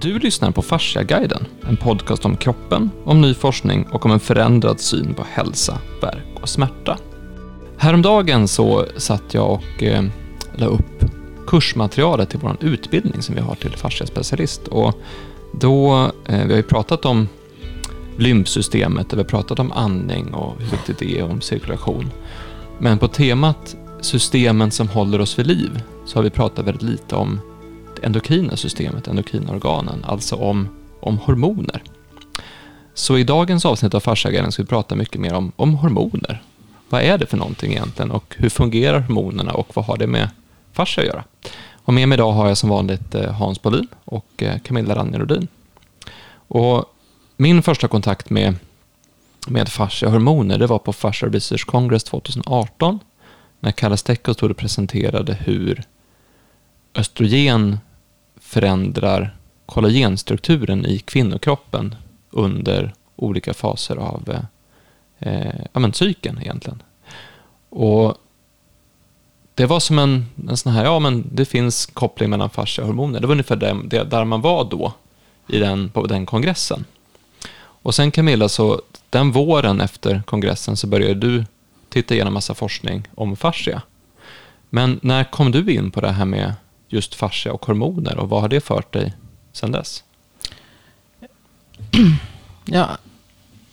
Du lyssnar på Fasciaguiden, en podcast om kroppen, om ny forskning och om en förändrad syn på hälsa, verk och smärta. Häromdagen så satt jag och eh, la upp kursmaterialet till vår utbildning som vi har till fasciaspecialist. Och då, eh, vi har ju pratat om lymfsystemet, vi har pratat om andning och hur viktigt det är om cirkulation. Men på temat systemen som håller oss vid liv så har vi pratat väldigt lite om endokrina systemet, endokrina organen, alltså om, om hormoner. Så i dagens avsnitt av Fasciaguiden ska vi prata mycket mer om, om hormoner. Vad är det för någonting egentligen och hur fungerar hormonerna och vad har det med fascia att göra? Och med mig idag har jag som vanligt eh, Hans Bolin och eh, Camilla Ranjerodin. Och min första kontakt med, med fascia och hormoner det var på Fascia Research Congress 2018 när Kalle Steckos stod och presenterade hur östrogen förändrar kollagenstrukturen i kvinnokroppen under olika faser av eh, eh, ja, men cykeln egentligen. Och det var som en, en sån här, ja men det finns koppling mellan fascia och hormoner. Det var ungefär där, där man var då i den, på den kongressen. Och sen Camilla, så den våren efter kongressen så började du titta igenom massa forskning om fascia. Men när kom du in på det här med just fascia och hormoner och vad har det fört dig sedan dess? Ja,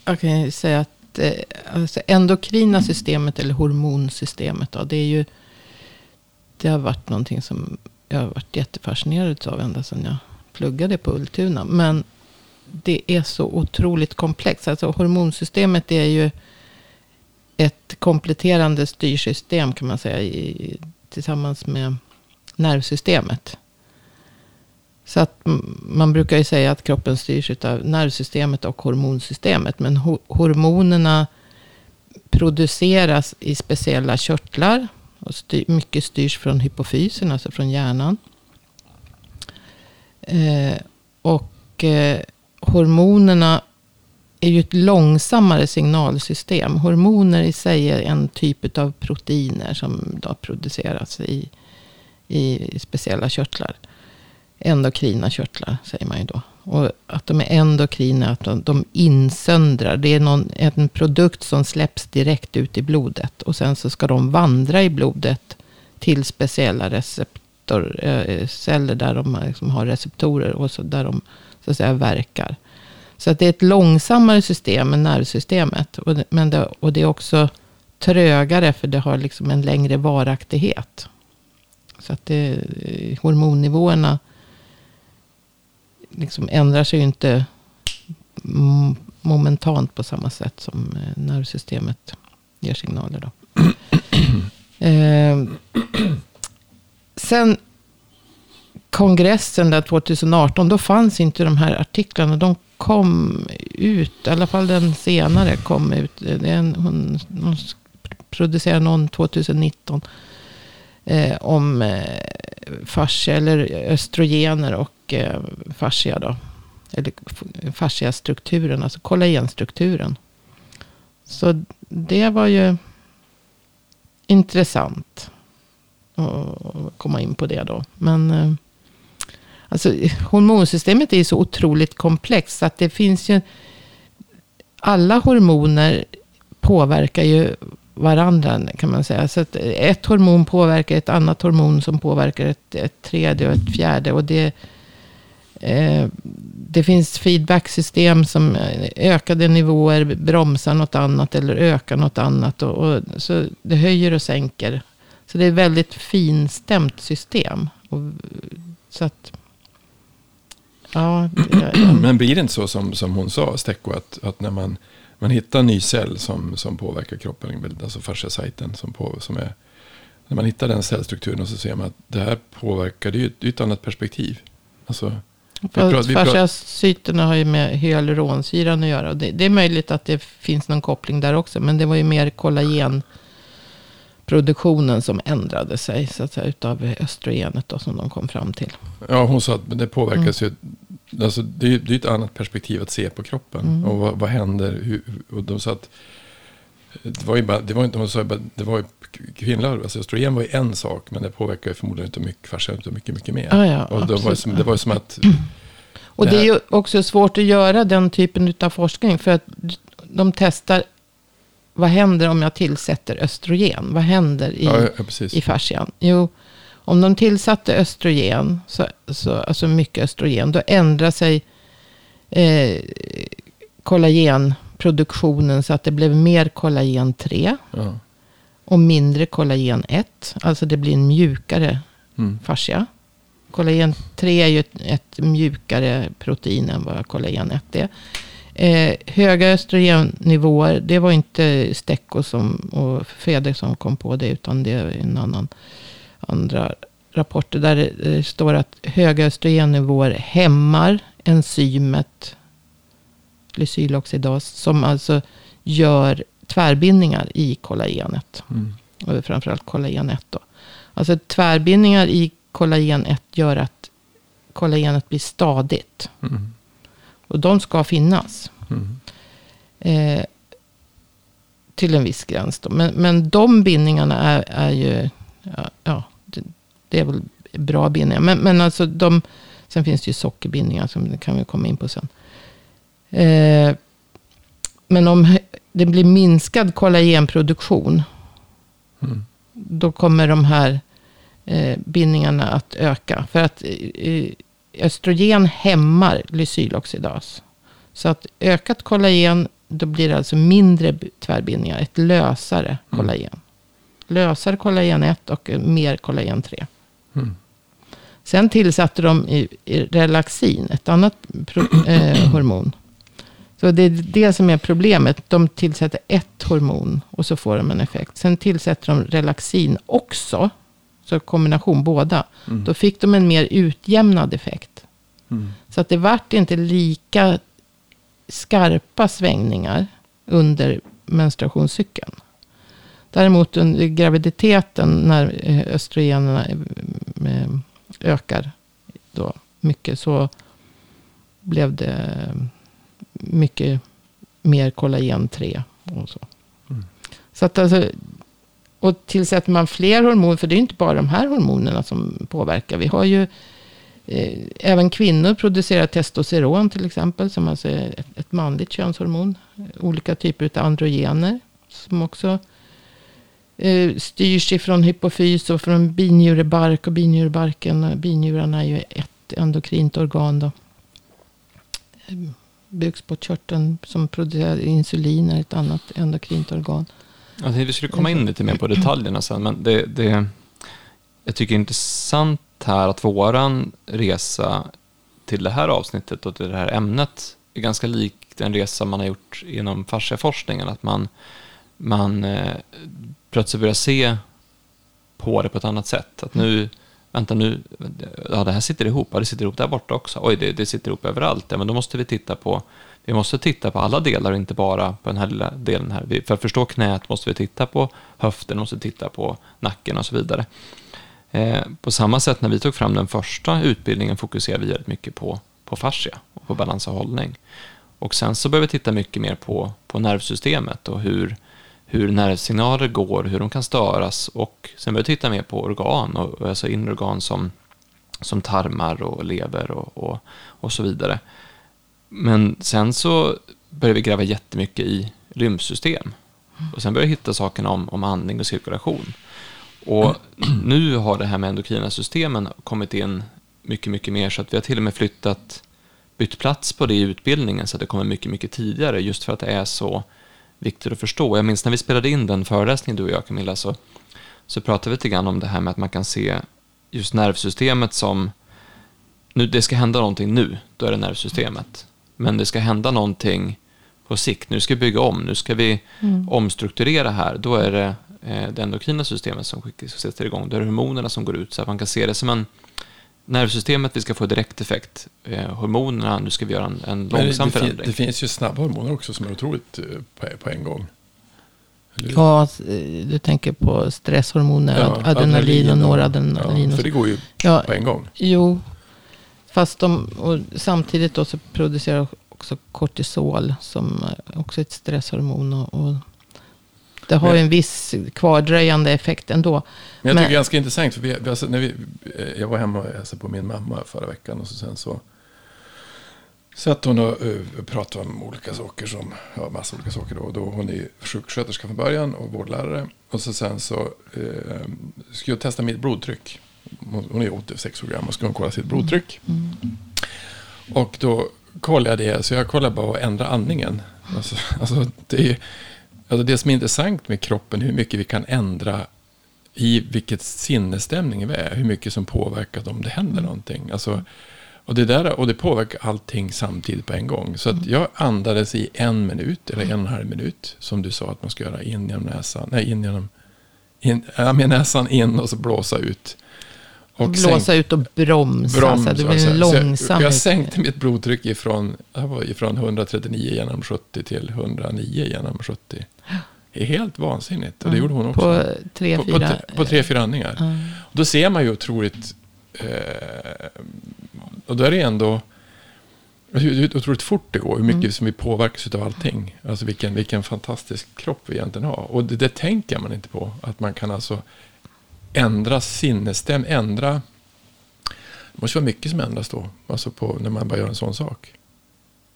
jag kan ju säga att eh, alltså endokrina systemet eller hormonsystemet då, det är ju det har varit någonting som jag har varit jättefascinerad av ända sedan jag pluggade på Ultuna. Men det är så otroligt komplext. Alltså hormonsystemet är ju ett kompletterande styrsystem kan man säga. I, tillsammans med nervsystemet. Så att man brukar ju säga att kroppen styrs av nervsystemet och hormonsystemet. Men ho hormonerna produceras i speciella körtlar. Och styr, mycket styrs från hypofysen, alltså från hjärnan. Eh, och eh, hormonerna är ju ett långsammare signalsystem. Hormoner i sig är en typ av proteiner som då produceras i, i speciella körtlar. Endokrina körtlar säger man ju då. Och att de är endokrina, att de, de insöndrar. Det är någon, en produkt som släpps direkt ut i blodet. Och sen så ska de vandra i blodet till speciella receptorceller. Eh, där de liksom har receptorer och så, där de så att säga verkar. Så att det är ett långsammare system än nervsystemet. Och det, men det, och det är också trögare för det har liksom en längre varaktighet. Så att det, eh, hormonnivåerna liksom ändrar sig ju inte momentant på samma sätt som eh, nervsystemet ger signaler. Då. eh, sen kongressen där 2018, då fanns inte de här artiklarna. De kom ut, i alla fall den senare kom ut. Det är en, hon, hon producerade någon 2019. Eh, om eh, fascia eller östrogener och eh, fascia då. Eller fasciastrukturen, alltså kollagenstrukturen. Så det var ju intressant att komma in på det då. Men eh, Alltså, hormonsystemet är ju så otroligt komplext. Så att det finns ju... Alla hormoner påverkar ju varandra kan man säga. Så att ett hormon påverkar ett annat hormon som påverkar ett, ett tredje och ett fjärde. Och det, eh, det finns feedbacksystem som ökade nivåer bromsar något annat eller ökar något annat. Och, och, så det höjer och sänker. Så det är ett väldigt finstämt system. Och, så att Ja, Men blir det inte så som, som hon sa, Stecko, att, att när man, man hittar en ny cell som, som påverkar kroppen, alltså fasciasajten som, på, som är... När man hittar den cellstrukturen och så ser man att det här påverkar, det är ju ett, ett annat perspektiv. Alltså, Fasciacyterna har ju med hyaluronsyran att göra. Det, det, är möjligt att det finns någon koppling där också. Men det var ju mer kollagen produktionen som ändrade sig så att säga, utav östrogenet då, som de kom fram till. Ja, hon sa att det påverkas mm. ju. Alltså, det, är, det är ett annat perspektiv att se på kroppen. Mm. Och vad, vad händer? Hur, och de sa att det var ju bara, det var inte, hon sa bara, det var ju kvinnor, alltså östrogen var ju en sak, men det påverkar ju förmodligen inte mycket, fascia inte mycket, mycket mer. Ah, ja, och det var, som, det var som att Och Det det är ju också svårt att göra den typen av forskning. För att de testar, vad händer om jag tillsätter östrogen? Vad händer i, Ja, ja, i fascian? Jo, om de tillsatte östrogen, så, så, alltså mycket östrogen, då ändrar sig eh, kollagenproduktionen så att det blev mer kollagen 3 Ja. och mindre kollagen 1. Alltså det blir en mjukare Mm. fascia. Kollagen 3 är ju ett, ett mjukare protein än vad kollagen 1 är. Eh, höga östrogennivåer, det var inte Stecco som, och Feder som kom på det, utan det är en annan, andra rapporter där det, det står att höga östrogennivåer hämmar enzymet glycyloxidas, som alltså gör tvärbindningar i kollagenet. Mm. Och framförallt kollagen 1 då. Alltså tvärbindningar i kollagen 1 gör att kollagenet blir stadigt. Mm. Och de ska finnas. Mm. Eh, till en viss gräns då. Men, men de bindningarna är, är ju, ja, ja det, är väl bra bindningar. Men, men alltså de, sen finns det ju sockerbindningar som kan vi komma in på sen. Eh, men om det blir minskad kollagenproduktion, Mm. då kommer de här eh, bindningarna att öka. För att eh, östrogen hämmar glycyloxidas. Så att ökat kollagen, då blir det alltså mindre tvärbindningar. Ett lösare kollagen. Lösare kollagen 1 och mer kollagen 3. Mm. Sen tillsatte de i, i relaxin, ett annat pro, eh, hormon. Så det är det som är problemet. De tillsätter ett hormon och så får de en effekt. Sen tillsätter de relaxin också. Så kombination båda. Mm. Då fick de en mer utjämnad effekt. Mm. Så att det vart inte lika skarpa svängningar under menstruationscykeln. Däremot under graviditeten när eh, östrogenerna ökar då mycket så blev det mycket mer kollagen 3 och så. Mm. Så att alltså, och tillsätter man fler hormoner, för det är inte bara de här hormonerna som påverkar. Vi har ju eh, även kvinnor producerar testosteron till exempel, som alltså är ett, ett manligt könshormon. Olika typer av androgener som också eh, styrs ifrån hypofys och från binjurebark. Och binjurebarken, binjurarna är ju ett endokrint organ då. Ehm, Bukspottkörteln som producerar insulin är ett annat endokrint organ. Jag vi skulle komma in lite mer på detaljerna sen, men det, det, jag tycker det är intressant här att våran resa till det här avsnittet och till det här ämnet är ganska lik den resa man har gjort inom fasciaforskningen. Att man, man eh, plötsligt börjar se på det på ett annat sätt. Att nu, vänta nu, ja det här sitter ihop, ja det sitter ihop där borta också. Oj, det, det sitter ihop överallt. Ja, men då måste vi titta på vi måste titta på alla delar och inte bara på den här lilla delen här. Vi- För att förstå knät måste vi titta på höften, måste titta på nacken och så vidare. Eh, på samma sätt när vi tog fram den första utbildningen fokuserade vi väldigt mycket på, på fascia och på balans och hållning. Och sen så började vi titta mycket mer på, på nervsystemet och hur, hur nervsignaler går, hur de kan störas och sen började vi titta mer på organ, och, alltså inre organ som, som tarmar och lever och, och, och så vidare. Men sen så började vi gräva jättemycket i lymfsystem. Och sen började vi hitta sakerna om, om andning och cirkulation. Och nu har det här med endokrina systemen kommit in mycket, mycket mer så att vi har till och med flyttat, bytt plats på det i utbildningen så att det kommer mycket, mycket tidigare just för att det är så viktigt att förstå. Jag minns när vi spelade in den föreläsningen du och jag Camilla så, så pratade vi lite grann om det här med att man kan se just nervsystemet som nu, det ska hända någonting nu, då är det nervsystemet. Men det ska hända någonting på sikt. Nu ska vi bygga om, nu ska vi omstrukturera här. Då är det eh, det endokrina systemet som sätter igång. Då är det hormonerna som går ut. Så att man kan se det som en nervsystemet, vi ska få direkt effekt. Eh, hormonerna, nu ska vi göra en, en långsam det, förändring. det finns ju snabba hormoner också som är otroligt eh, på, på en gång. Eller? Ja, eh, du tänker på stresshormoner, Ja, ad- adrenalin och noradrenalin. Ja, för det går ju Ja, på en gång. Jo, fast de, och samtidigt då så producerar också kortisol som är också ett stresshormon. Och, och det har ju en viss kvardröjande effekt ändå. Men jag tycker det är ganska intressant. För vi, alltså, när vi, eh, jag var hemma och hälsade på min mamma förra veckan. Och så sen så satt hon och uh, pratade om olika saker som, ja massa olika saker då. då hon är ju sjuksköterska från början och vårdlärare. Och så sen så uh, skulle jag testa mitt blodtryck. Hon är 86 år gammal, skulle hon kolla sitt blodtryck. Mm. Och då kollade jag det, så jag kollade bara att ändra andningen. Alltså, alltså, det, är, alltså det som är intressant med kroppen, hur mycket vi kan ändra i vilket sinnesstämning vi är. Hur mycket som påverkar om det händer någonting. Alltså, och, det där, och det påverkar allting samtidigt på en gång. Så att jag andades i en minut, eller en och en halv minut. Som du sa att man ska göra in genom näsan. Nej, in genom... In, ja, med näsan in och så blåsa ut. Och blåsa sänk, ut och bromsa. Broms, så det blir en långsam... Jag, jag sänkte mitt blodtryck ifrån, ifrån 139 genom 70 till 109 genom 70. Det är helt vansinnigt. Och det gjorde hon också. På tre, på, fyra... På, på tre, fyra andningar. Och då ser man ju otroligt... Eh, och då är det ändå... Hur otroligt fort det går, hur mycket mm. som vi påverkas av allting. Alltså vilken, vilken fantastisk kropp vi egentligen har. Och det, det tänker man inte på. Att man kan alltså ändra sinnesstäm, ändra... Det måste vara mycket som ändras då. Alltså på, när man bara gör en sån sak.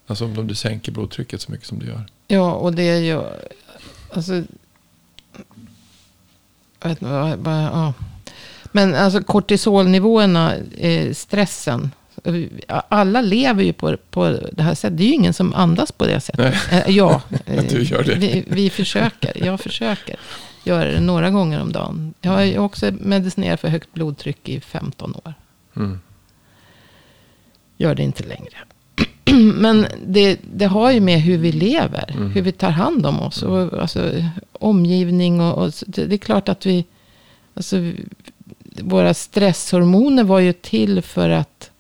Alltså om du sänker blodtrycket så mycket som du gör. Ja, och det är ju... Alltså... Jag vet inte, vad, ja. Men alltså kortisolnivåerna, eh, stressen. Alla lever ju på, på det här sättet. Det är ju ingen som andas på det sättet. Nej. Eh, ja, du gör det. Vi, vi försöker. Jag försöker göra det några gånger om dagen. Jag har också medicinerat för högt blodtryck i 15 år. Mm. Gör det inte längre. Men det, det har ju med hur vi lever. Mm. Hur vi tar hand om oss. Och, alltså, omgivning och, och det är klart att vi... Alltså, våra stresshormoner var ju till för att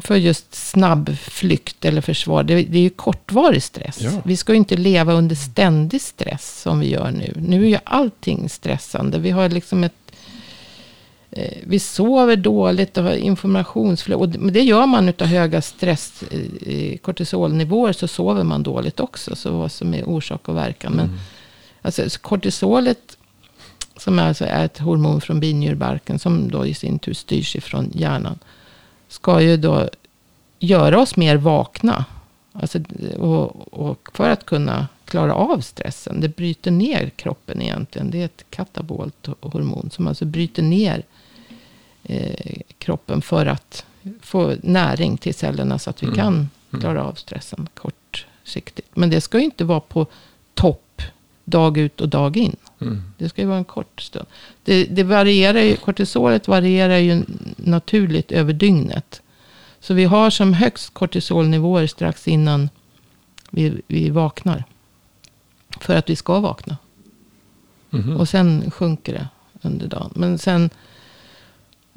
för just snabb flykt eller försvar. Det, det är ju kortvarig stress. Ja. Vi ska ju inte leva under ständig stress som vi gör nu. Nu är ju allting stressande. Vi har liksom ett... Eh, vi sover dåligt och har informationsflöde. Och det, det gör man utav höga stress, eh, kortisolnivåer så sover man dåligt också. Så vad som är orsak och verkan. Men mm. alltså, kortisolet som alltså är ett hormon från binjurbarken som då i sin tur styrs ifrån hjärnan ska ju då göra oss mer vakna. Alltså, och, och, för att kunna klara av stressen. Det bryter ner kroppen egentligen. Det är ett katabolt hormon som alltså bryter ner eh, kroppen för att få näring till cellerna så att vi mm. kan mm. klara av stressen kortsiktigt. Men det ska ju inte vara på topp dag ut och dag in. Mm. Det ska ju vara en kort stund. Det, det varierar ju, kortisolet varierar ju naturligt över dygnet. Så vi har som högst kortisolnivåer strax innan vi, vi vaknar. För att vi ska vakna. Mm. Och sen sjunker det under dagen. Men sen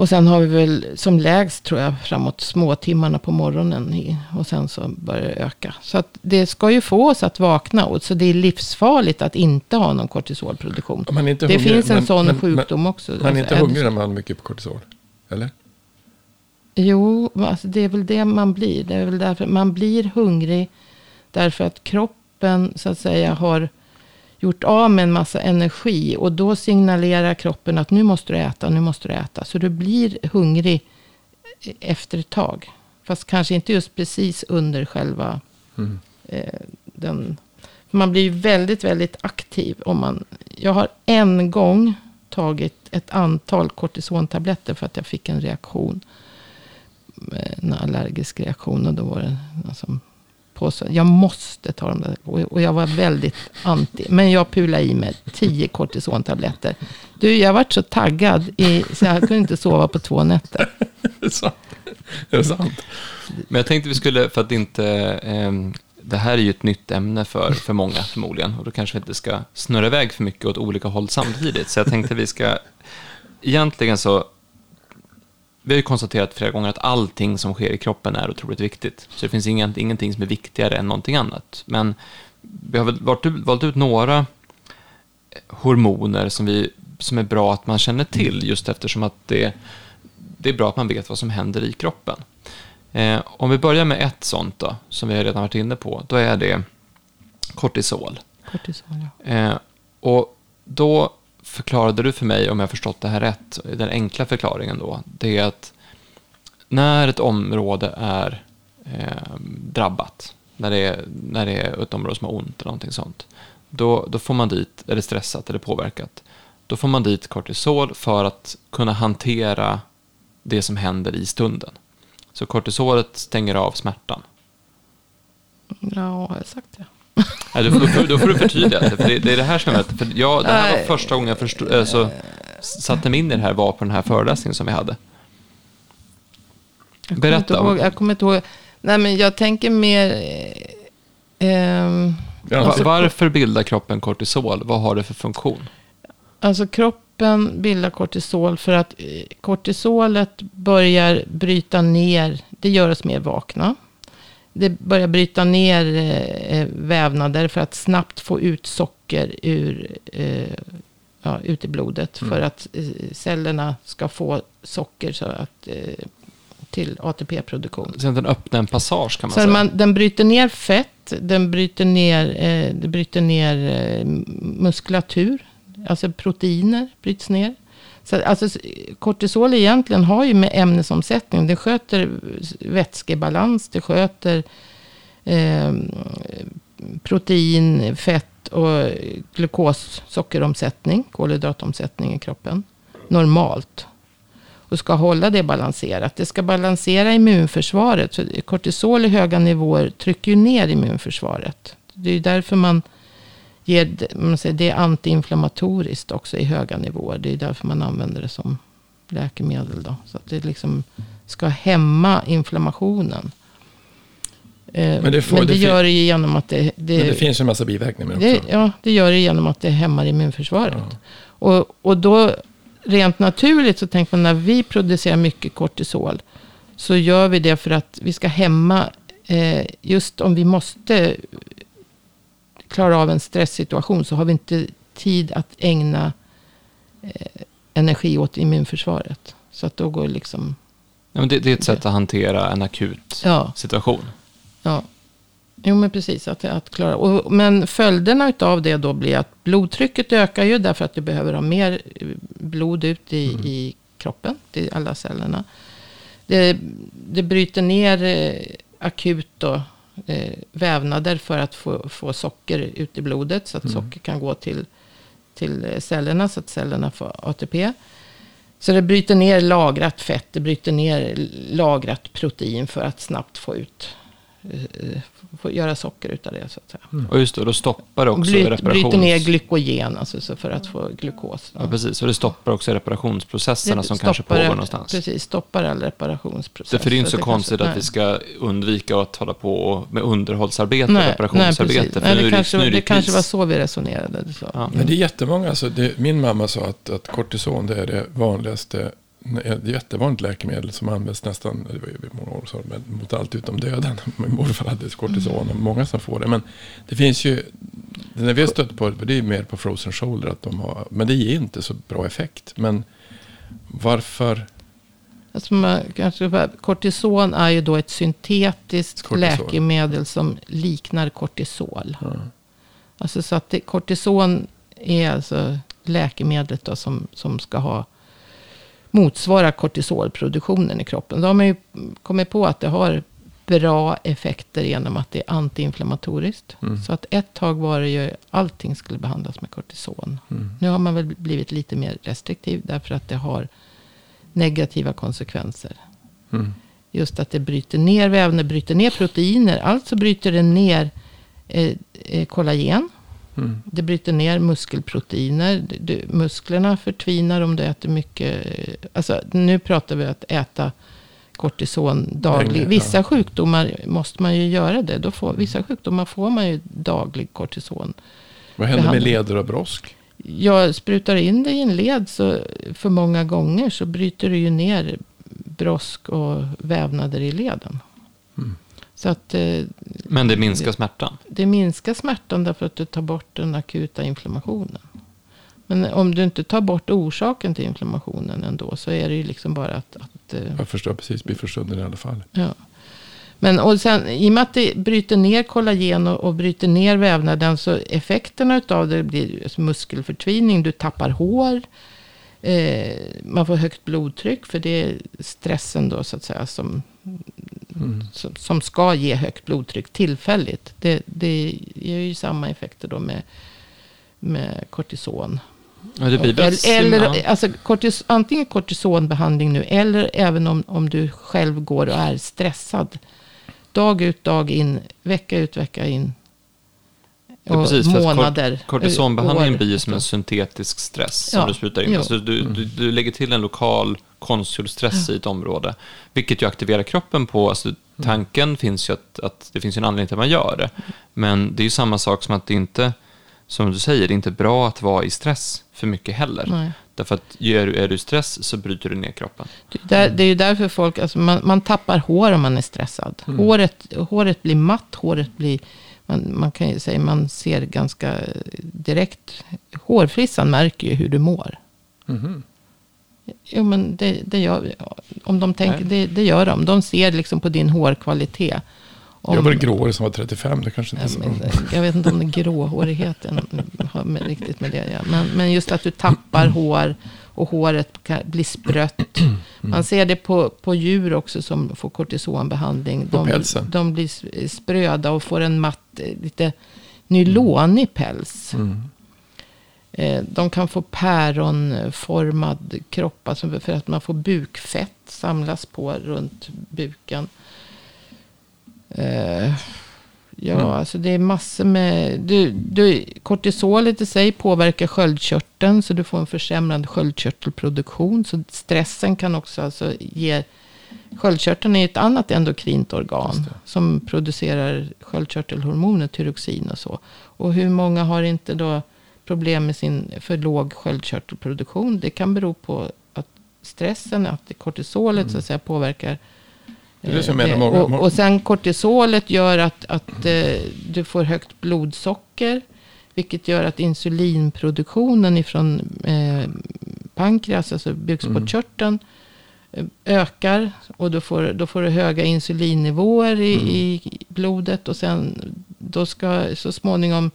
och sen har vi väl som lägst tror jag framåt småtimmarna på morgonen. Och sen så börjar det öka. Så att det ska ju få oss att vakna. Och så det är livsfarligt att inte ha någon kortisolproduktion. Man det hungrig, finns en men, sån men, sjukdom men, också. Man är inte alltså, hungrig när man har mycket på kortisol? Eller? Jo, alltså det är väl det man blir. Det är väl därför man blir hungrig. Därför att kroppen så att säga har gjort av med en massa energi. Och då signalerar kroppen att nu måste du äta, nu måste du äta. Så du blir hungrig efter ett tag. Fast kanske inte just precis under själva mm. eh, den. Man blir väldigt, väldigt aktiv. Om man, jag har en gång tagit ett antal kortisontabletter för att jag fick en reaktion. En allergisk reaktion. Och då var det alltså, på så jag måste ta dem där. Och jag var väldigt anti. Men jag pulade i mig tio kortisontabletter. Du, jag varit så taggad i, så jag kunde inte sova på två nätter. det är sant. Det är sant. Men jag tänkte vi skulle, för att inte... Eh, det här är ju ett nytt ämne för, för många förmodligen. Och då kanske vi inte ska snurra iväg för mycket åt olika håll samtidigt. Så jag tänkte vi ska... Egentligen så vi har ju konstaterat flera gånger att allting som sker i kroppen är otroligt viktigt. Så det finns ingen, ingenting som är viktigare än någonting annat. Men vi har valt ut, valt ut några hormoner som, vi, som är bra att man känner till, just eftersom att det, det är bra att man vet vad som händer i kroppen. Eh, om vi börjar med ett sånt då, som vi har redan varit inne på, då är det kortisol. Kortisol, ja. Eh, och då förklarade du för mig, om jag förstått det här rätt, den enkla förklaringen då, det är att när ett område är eh, drabbat, när det, är, när det är ett område som har ont eller någonting sånt, då, då får man dit, eller stressat eller påverkat, då får man dit kortisol för att kunna hantera det som händer i stunden. Så kortisolet stänger av smärtan. Ja, har jag sagt det? Nej, då, får, då får du förtydliga det, för det, det är det här som jag vet. För jag, det här var första gången jag förstod, alltså, satte mig in i det här var på den här föreläsningen som vi hade. Jag Berätta. Kommer ihåg, jag kommer inte ihåg. Nej, men jag tänker mer... Eh, ehm, alltså, varför bildar kroppen kortisol? Vad har det för funktion? Alltså kroppen bildar kortisol för att eh, kortisolet börjar bryta ner. Det gör oss mer vakna. Det börjar bryta ner eh, vävnader för att snabbt få ut socker ur, eh, ja, ut i blodet. Mm. För att eh, cellerna ska få socker så att, eh, till ATP-produktion. Så den öppnar en passage kan man så säga. Man, den bryter ner fett, den bryter ner, eh, det bryter ner eh, muskulatur. Alltså proteiner bryts ner. Så alltså, kortisol egentligen har ju med ämnesomsättning. Det sköter vätskebalans, det sköter eh, protein, fett och glukos, sockeromsättning, kolhydratomsättning i kroppen. Normalt. Och ska hålla det balanserat. Det ska balansera immunförsvaret. Så kortisol i höga nivåer trycker ju ner immunförsvaret. Det är ju därför man ger, man säger, det är antiinflammatoriskt också i höga nivåer. Det är därför man använder det som läkemedel. Då. Så att det liksom ska hämma inflammationen. Eh, men det, får, men det, det gör det genom att det... Det, men det finns en massa biverkningar det också. Ja, det gör det genom att det hämmar immunförsvaret. Ja. Och, och då, rent naturligt så tänker man när vi producerar mycket kortisol. Så gör vi det för att vi ska hämma, eh, just om vi måste klarar av en stresssituation så har vi inte tid att ägna eh, energi åt immunförsvaret. Så att då går liksom... Ja, men det, det är ett sätt att hantera en akut ja. situation. Ja. Jo, men precis. Att, att klara. Och, men följderna av det då blir att blodtrycket ökar ju därför att du behöver ha mer eh, blod ut i, mm. i kroppen, till alla cellerna. Det, det bryter ner eh, akut då, eh, vävnader för att få, få socker ut i blodet. Så att mm. socker kan gå till, till cellerna så att cellerna får ATP. Så det bryter ner lagrat fett, det bryter ner lagrat protein för att snabbt få ut Eh, få göra socker utav det. Så att säga. Mm. Och just det, då stoppar det också reparations... Bryter ner glykogen alltså, så för att få glukos. Ja. ja. precis. Och det stoppar också reparationsprocesserna det som kanske pågår någonstans. Precis, stoppar all reparationsprocess. Det, för det är inte så, så konstigt kanske, att vi ska undvika att hålla på med underhållsarbete nej, reparationsarbete. Nej, nej det, kanske, det, det kanske var så vi resonerade. Så. Ja. Men det är jättemånga, alltså, det, min mamma sa att, att kortison det är det vanligaste ett jättevanligt läkemedel som används nästan det var ju många år så, mot allt utom döden. Min morfar hade kortison och många som får det. Men det finns ju, när vi har stött på det, det är mer på frozen shoulder att de har, men det ger inte så bra effekt. Men varför? Alltså man, kanske, kortison är ju då ett syntetiskt kortisol. läkemedel som liknar kortisol. Mm. Alltså så att det, kortison är alltså läkemedlet då som, som ska ha motsvarar kortisolproduktionen i kroppen. Då har man ju kommit på att det har bra effekter genom att det är antiinflammatoriskt. Mm. Så att ett tag var det ju allting skulle behandlas med kortison. Mm. Nu har man väl blivit lite mer restriktiv därför att det har negativa konsekvenser. Mm. Just att det bryter ner vävnader, bryter ner proteiner. Alltså bryter det ner eh, eh, kollagen. Mm. Det bryter ner muskelproteiner. Du, musklerna förtvinar om du äter mycket. Alltså, nu pratar vi om att äta kortison dagligen. Vissa sjukdomar måste man ju göra det. Då får, vissa sjukdomar får man ju daglig kortison. Vad händer med leder och brosk? Jag sprutar in det i en led så för många gånger så bryter du ju ner brosk och vävnader i leden. Mm. Så att, eh, Men det minskar smärtan? Det minskar smärtan därför att du tar bort den akuta inflammationen. Men om du inte tar bort orsaken till inflammationen ändå så är det ju liksom bara att... att eh, Jag förstår precis, blir för stunden i alla fall. Ja. Men och sen, i och med att det bryter ner kollagen och, och bryter ner vävnaden så effekterna av det blir muskelförtvining, du tappar hår. Eh, man får högt blodtryck för det är stressen då så att säga som mm. som, som, ska ge högt blodtryck tillfälligt. Det, det ger ju samma effekter då med, med kortison. Ja, det blir eller, eller alltså, kortis, antingen kortisonbehandling nu, eller även om, om du själv går och är stressad. Dag ut, dag in, vecka ut, vecka in. Ja, precis, månader. kortisonbehandlingen blir ju som en syntetisk stress som ja, du sprutar in. Alltså du, du, du lägger till en lokal konstgjord stress ja. i ett område. Vilket ju aktiverar kroppen på, alltså tanken finns ju att, att det finns en anledning till att man gör det. Men det är ju samma sak som att det inte, som du säger, det är inte bra att vara i stress för mycket heller. Nej. Därför att är du, är du stress så bryter du ner kroppen. Det är, det är ju därför folk, alltså man, man tappar hår om man är stressad. Mm. Håret, håret blir matt, håret blir man, man kan ju säga man ser ganska direkt. Hårfrissan märker ju hur du mår. Mm. Jo, men det, det gör, om de tänker, det, det, gör de. De ser liksom på din hårkvalitet. Om, jag var gråhårig som var 35, det kanske inte är så. Jag vet inte om det gråhårigheten har med, riktigt med det ja. men, men just att du tappar hår och håret blir sprött. Mm. Man ser det på, på djur också som får kortisonbehandling. De, pälsen. de blir spröda och får en matt, eh, lite nylonig päls. Mm. Eh, de kan få päronformad kropp, alltså för att man får bukfett samlas på runt buken. Ja, mm. alltså det är massor med... Du, du, kortisolet i sig påverkar sköldkörteln. Så du får en försämrad sköldkörtelproduktion. Så stressen kan också alltså ge... Sköldkörteln är ett annat endokrint organ. Som producerar sköldkörtelhormoner, tyroxin och så. Och hur många har inte då problem med sin för låg sköldkörtelproduktion? Det kan bero på att stressen, att kortisolet mm. så att säga påverkar det många, och, och sen kortisolet gör att, att eh, du får högt blodsocker. Vilket gör att insulinproduktionen ifrån eh, pankreas, alltså bukspottkörteln, mm. ökar. Och då får, då får du höga insulinnivåer i, mm. i blodet. Och sen då ska så småningom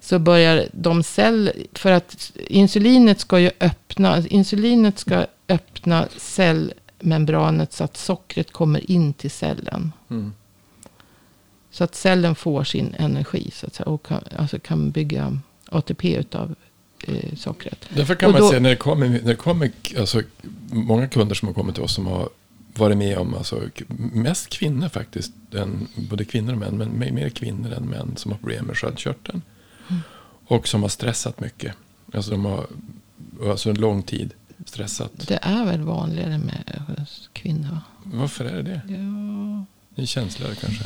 så börjar de celler, för att insulinet ska ju öppna, insulinet ska öppna cell membranet så att sockret kommer in till cellen. Mm. Så att cellen får sin energi så att säga, och kan, alltså kan bygga ATP utav eh, sockret. Därför kan och man då, säga när det kommer, när det kommer alltså, många kunder som har kommit till oss som har varit med om, alltså, mest kvinnor faktiskt, än, både kvinnor och män, men mer kvinnor än män som har problem med sköldkörteln. Mm. Och som har stressat mycket. Alltså de har, alltså en lång tid stressat. Det är väl vanligare med kvinnor? Varför är det det? Ja. Det är kanske.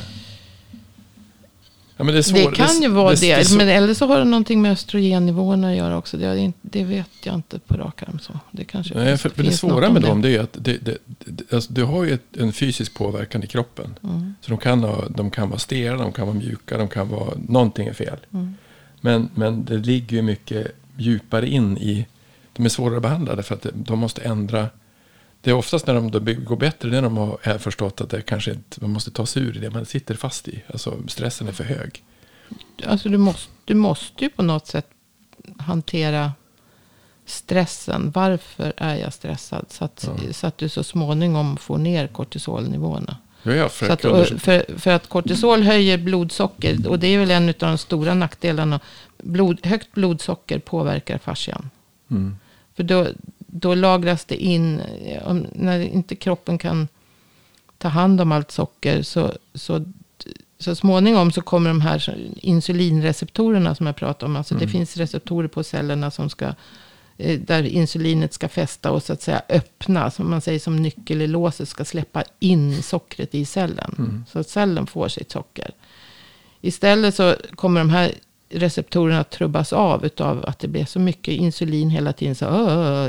Ja, det, det kan ju vara det. det, det men eller så har det någonting med östrogennivåerna att göra också. Det, vet jag inte på rak arm. Så. Det, kanske Nej, för, för det svåra med dem det är att det, alltså, du har ju ett, en fysisk påverkan i kroppen. Mm. Så de kan, ha, de kan vara stela, de kan vara mjuka, de kan vara... Någonting är fel. Mm. Men, men det ligger ju mycket djupare in i de är svårare behandlade för att de måste ändra. Det är oftast när de går bättre, det är när de har förstått att det kanske inte, man måste ta sig ur det man sitter fast i. Alltså stressen är för hög. Alltså du måste, du måste ju på något sätt hantera stressen. Varför är jag stressad? Så att, ja. så att du så småningom får ner kortisolnivåerna. Ja, för, att, för, för, att kortisol höjer blodsocker. Och det är väl en av de stora nackdelarna. Blod, högt blodsocker påverkar fascian. Mm. För då, då lagras det in, om, när inte kroppen kan ta hand om allt socker. Så, så, så småningom så kommer de här insulinreceptorerna som jag pratade om. Alltså mm. det finns receptorer på cellerna som ska eh, där insulinet ska fästa och så att säga öppna, som man säger som nyckel i låset, ska släppa in sockret i cellen. Mm. Så att cellen får sitt socker. Istället så kommer de här receptorerna trubbas av utav att det blir så mycket insulin hela tiden. Så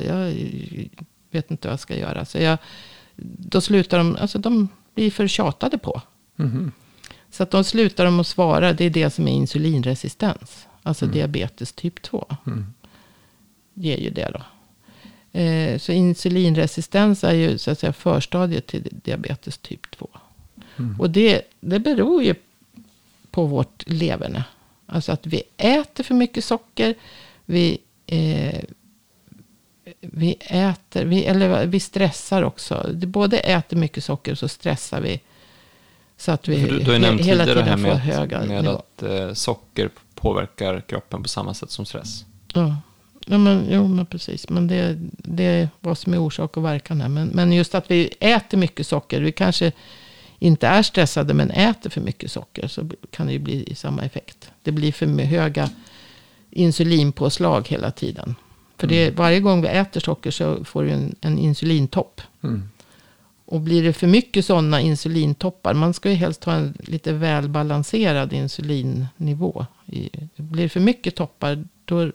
jag vet inte vad jag ska göra. Så jag, då slutar de, alltså de blir för tjatade på. Mm. Så att de slutar de att svara. Det är det som är insulinresistens. Alltså mm. diabetes typ 2. Mm. Ger ju det då. Eh, så insulinresistens är ju så att säga förstadiet till diabetes typ 2. Mm. Och det, det beror ju på vårt leverne. Alltså att vi äter för mycket socker. Vi, eh, vi äter, vi, eller vi stressar också. Det både äter mycket socker och så stressar vi Så att vi du, du har nämnt hela tiden här får med, höga med nivåer. att eh, socker påverkar kroppen på samma sätt som stress. Ja. Ja, men, jo, men precis. Men det, det är vad som är orsak och verkan här. Men, men just att vi äter mycket socker. Vi kanske inte är stressade men äter för mycket socker. Så kan det ju bli samma effekt. Det blir för höga insulinpåslag hela tiden. För det, varje gång vi äter socker så får du en, en insulintopp. Mm. Och blir det för mycket sådana insulintoppar. Man ska ju helst ha en lite välbalanserad insulinnivå. Blir det för mycket toppar. Då,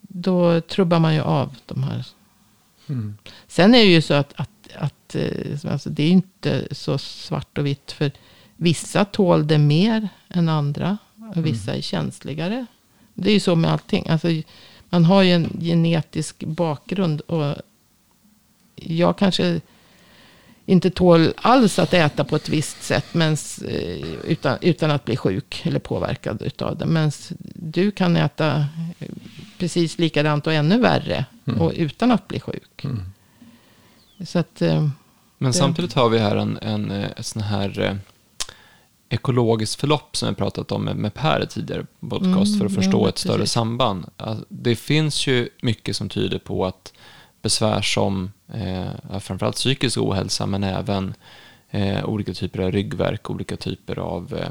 då trubbar man ju av de här. Mm. Sen är det ju så att, att, att alltså det är inte så svart och vitt. För vissa tål det mer än andra. Och vissa är känsligare. Det är ju så med allting. Alltså, man har ju en genetisk bakgrund. Och jag kanske inte tål alls att äta på ett visst sätt. Mens, eh, utan, utan att bli sjuk eller påverkad utav det. Men du kan äta precis likadant och ännu värre. Mm. Och utan att bli sjuk. Mm. Så att, eh, Men samtidigt har vi här en, en, eh, ett sån här eh, ekologiskt förlopp som vi pratat om med, med Per tidigare podcast Mm, för att förstå ja, ett större precis. samband. Alltså, det finns ju mycket som tyder på att besvär som eh, framförallt psykisk ohälsa men även eh, olika typer av ryggverk, olika typer av eh,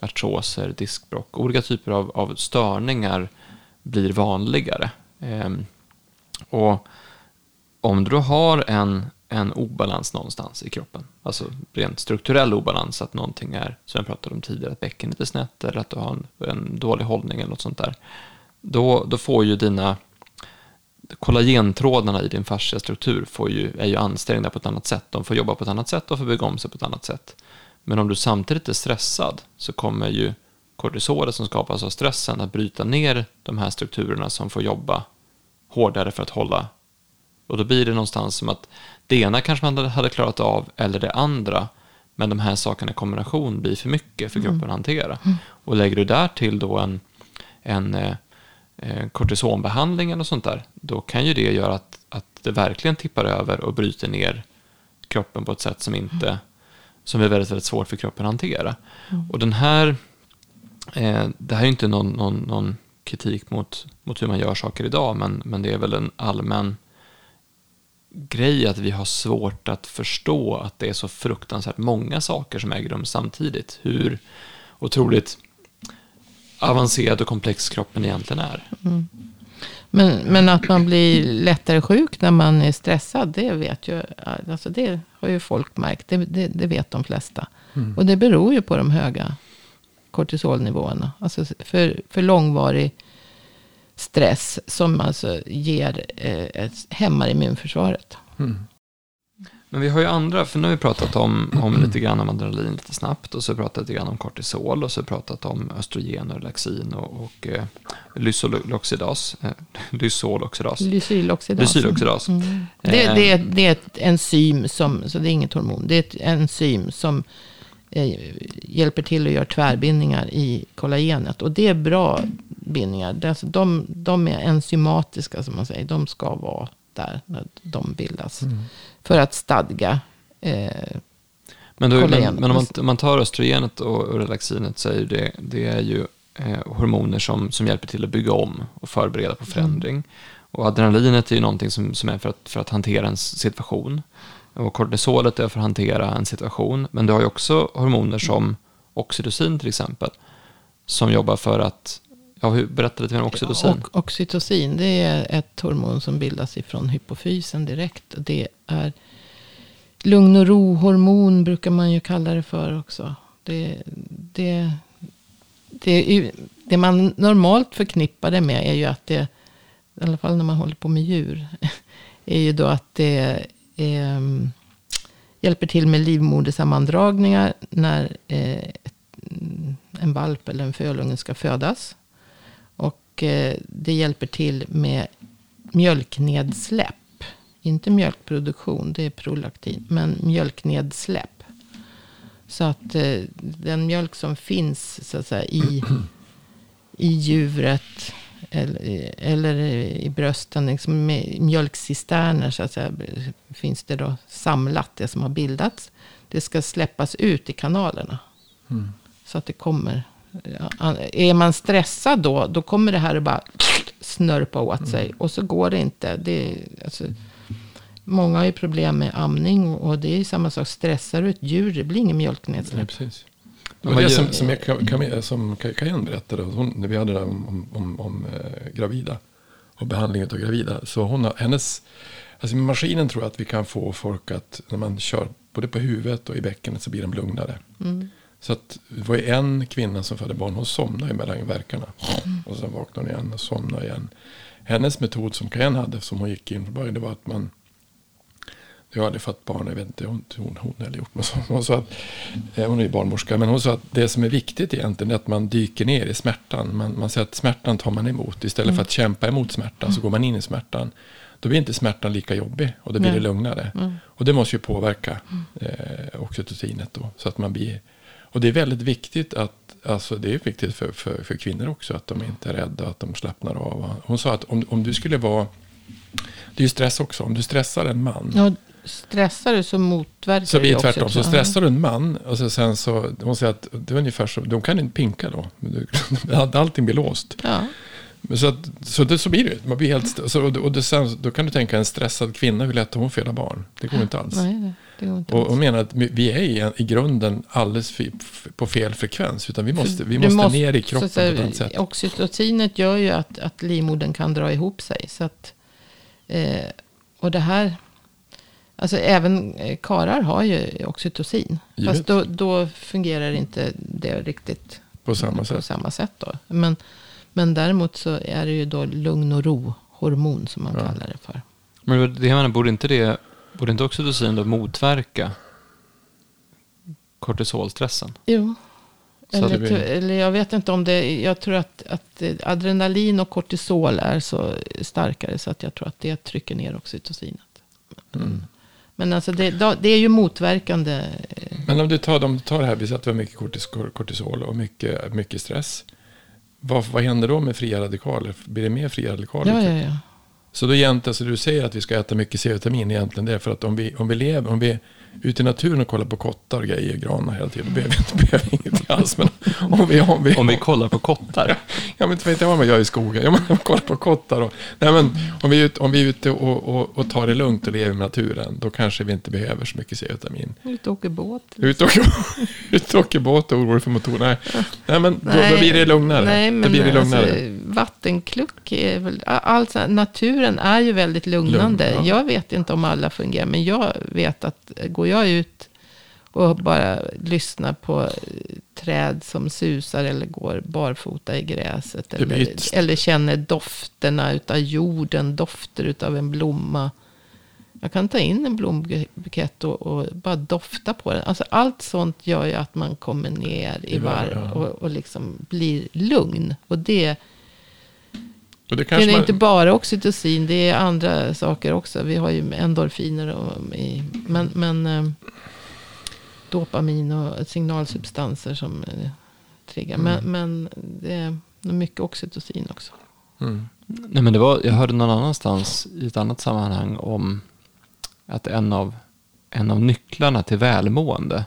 artroser, diskbråck, olika typer av, av störningar blir vanligare. Ehm, och om du då har en, en obalans någonstans i kroppen, alltså rent strukturell obalans, att någonting är, som jag pratade om tidigare, att bäckenet är snett eller att du har en, en dålig hållning eller något sånt där, då, då får ju dina kollagentrådarna i din fascia struktur får ju, är ju ansträngda på ett annat sätt. De får jobba på ett annat sätt och får bygga om sig på ett annat sätt. Men om du samtidigt är stressad så kommer ju kortisolet som skapas av stressen att bryta ner de här strukturerna som får jobba hårdare för att hålla. Och då blir det någonstans som att det ena kanske man hade klarat av eller det andra. Men de här sakerna i kombination blir för mycket för kroppen att hantera. Och lägger du där till då en, en eh, eh, kortisonbehandling eller sånt där, då kan ju det göra att, att det verkligen tippar över och bryter ner kroppen på ett sätt som inte som är väldigt, väldigt svårt för kroppen att hantera. Och den här, eh, det här är inte någon, någon, någon kritik mot, mot hur man gör saker idag, men, men det är väl en allmän grej att vi har svårt att förstå att det är så fruktansvärt många saker som äger rum samtidigt. Hur otroligt avancerad och komplex kroppen egentligen är. Men, men att man blir lättare sjuk när man är stressad, det vet ju, alltså det har ju folk märkt. Det, det, det vet de flesta. Och det beror ju på de höga kortisolnivåerna. Alltså för, för långvarig stress som alltså ger, eh, hämmar immunförsvaret. Mm. Men vi har ju andra, för nu har vi pratat om, om lite grann om adrenalin lite snabbt och så har vi pratat lite grann om kortisol och så har vi pratat om östrogen och relaxin och, och eh, lysoloxidas. Eh, lysoloxidas. Lysyloxidas. Lysyloxidas. Mm. Det, Eh, det, är, det är ett enzym som, så det är inget hormon. Det är ett enzym som eh, hjälper till att göra tvärbindningar i kollagenet. Och det är bra bindningar. Alltså, de, de är enzymatiska som man säger. De ska vara där när de bildas. För att stadga. Eh, Men, då, men, men om, man, om man tar östrogenet och, och relaxinet så är det, det är ju eh, hormoner som, som hjälper till att bygga om och förbereda på förändring. Och adrenalinet är ju någonting som, som är för att, för att hantera en situation. Och kortisolet är för att hantera en situation. Men du har ju också hormoner som oxytocin till exempel. Som jobbar för att, ja, hur, berätta lite mer om oxytocin. Och oxytocin, det är ett hormon som bildas ifrån hypofysen direkt. Det är lugn och ro-hormon brukar man ju kalla det för också. Det, det, det, är ju- det man normalt förknippar det med är ju att det, i alla fall när man håller på med djur, är ju då att det eh, hjälper till med livmodersammandragningar när eh, en valp eller en fölunge ska födas. Och eh, det hjälper till med mjölknedsläpp. Inte mjölkproduktion, det är prolaktin. Men mjölknedsläpp. Så att eh, den mjölk som finns så att säga, i, i djuret eller, eller i brösten, liksom mjölkcisterner så att säga, finns det då samlat, det som har bildats. Det det ska släppas ut i kanalerna. Mm. Så att det kommer. Är man stressad då, då kommer det här att bara snörpa åt sig. Och så går det inte. Det, är, alltså, många har ju problem med amning. Och det är samma sak. Stressar du ett djur, det blir ingen Nej, mjölknedsläpp. precis. Det var vad det som, som, jag, Cam- som Kajan berättade, hon, när vi hade det om, om, om, om eh, gravida och behandling av gravida. Så hon har, hennes, alltså med maskinen tror jag att vi kan få folk att, när man kör både på huvudet och i bäckenet så blir de lugnare. Mm. Så att det var en kvinna som födde barn, hon somnade mellan verkarna. Och sen vaknade hon igen och somnade igen. Hennes metod som Kajan hade, som hon gick in på början, det var att man jag hade fått barn, jag vet inte hon, hon, hon hade gjort. Men så, hon sa att, eh, hon är ju barnmorska, men hon sa att det som är viktigt egentligen är att man dyker ner i smärtan. Man, man säger att smärtan tar man emot. Istället för att kämpa emot smärtan så går man in i smärtan. Då blir inte smärtan lika jobbig och då blir Nej. det lugnare. Mm. Och det måste ju påverka eh, oxytocinet då. Så att man blir, och det är väldigt viktigt att, alltså det är viktigt för, för, för kvinnor också, att de inte är rädda, att de slappnar av. Hon sa att om, om du skulle vara, det är ju stress också, om du stressar en man. Ja, stressar du så motverkar Så det också, tvärtom. Så tror jag. stressar du en man och så sen så, hon säger att det är ungefär så, de kan inte pinka då. Allting blir låst. Ja. Så, att, så, det, så blir det. Man blir helt, så, och det, sen, då kan du tänka en stressad kvinna, hur lätt har hon föda barn? Det går inte alls. Nej, Och hon menar att vi är i, i grunden alldeles på fel frekvens. Utan vi måste, vi Du måste, ner i så kroppen att säga, på ett annat sätt. Oxytocinet gör ju att, att livmodern kan dra ihop sig. Så att, eh, och det här, alltså även eh, karar har ju oxytocin. Givet. Fast då, då fungerar inte det riktigt På samma på sätt. samma sätt. Då. Men, men däremot så är det ju då lugn och ro hormon som man Ja. kallar det för. Men det menar, borde inte det, borde inte oxytocin då motverka kortisolstressen? Jo. Det Eller, blir- eller jag vet inte om det, jag tror att, att adrenalin och kortisol är så starkare så att jag tror att det trycker ner oxytocinet. Mm. Men alltså det, det är ju motverkande. Men om du tar, om du tar det här, vi säger att vi har mycket kortis- kortisol och mycket, mycket stress. Vad, vad händer då med fria radikaler? Blir det mer fria radikaler? Ja, ja, ja. Så då egentligen, så alltså du säger att vi ska äta mycket C-vitamin egentligen. Det är för att om vi, om vi lever, om vi ute i naturen och kollar på kottar och grejer, granar hela tiden, då behöver vi inte behöver ingenting alls. Men om vi, om vi, Om vi kollar på kottar. Ja, men vet jag vad man gör i skogen. Ja, man kollar på kottar och... Nej, men om vi är ute, om vi är ute och, och, och tar det lugnt och lever med naturen, då kanske vi inte behöver så mycket C-vitamin. Ut och åker båt. Ute och, ute och åker båt och orolig för motorn. Nej, nej men då, då blir det lugnare. Nej, men då blir det lugnare. Alltså, vattenkluck är väl... Alltså, naturen är ju väldigt lugnande. Lugn, ja. Jag vet inte om alla fungerar. Men jag vet att går jag ut och bara lyssnar på eh, träd som susar eller går barfota i gräset. Eller, eller känner dofterna utav jorden, dofter utav en blomma. Jag kan ta in en blombukett och, och bara dofta på den. Alltså allt sånt gör ju att man kommer ner i varv, och, och liksom blir lugn. Och det, Och det det är man, inte bara oxytocin, det är andra saker också. Vi har ju endorfiner och i, men, men eh, dopamin och signalsubstanser som eh, triggar. Men, men det är mycket oxytocin också. mm. Nej, men det var, jag hörde någon annanstans i ett annat sammanhang om att en av, en av nycklarna till välmående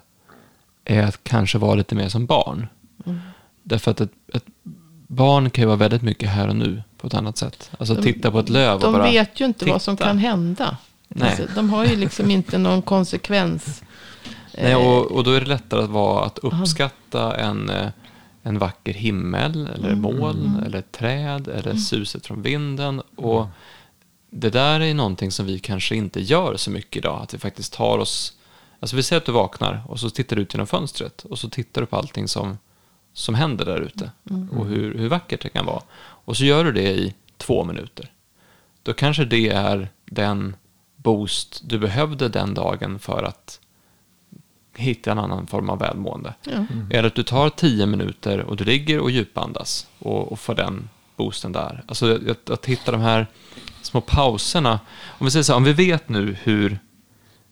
är att kanske vara lite mer som barn. Mm. Därför att ett, ett barn kan ju vara väldigt mycket här och nu på ett annat sätt. Alltså De- titta på ett löv och De bara... vet ju inte vad som titta. kan hända. Nej. Alltså, de har ju liksom inte någon konsekvens. Nej, Eh, och, och då är det lättare att vara att uppskatta en, eh, en vacker himmel eller Mm. moln eller ett träd eller suset från vinden. Och det där är någonting som vi kanske inte gör så mycket idag. Att vi faktiskt tar oss... Alltså vi säger att du vaknar och så tittar du ut genom fönstret och så tittar du på allting som, som händer där ute. Och hur, hur vackert det kan vara. Och så gör du det i två minuter. Då kanske det är den boost du behövde den dagen för att hitta en annan form av välmående. ja. Eller att du tar tio minuter och du ligger och djupandas och, och får den boosten där. Alltså att, att hitta de här små pauserna. Om vi säger så här, om vi vet nu hur,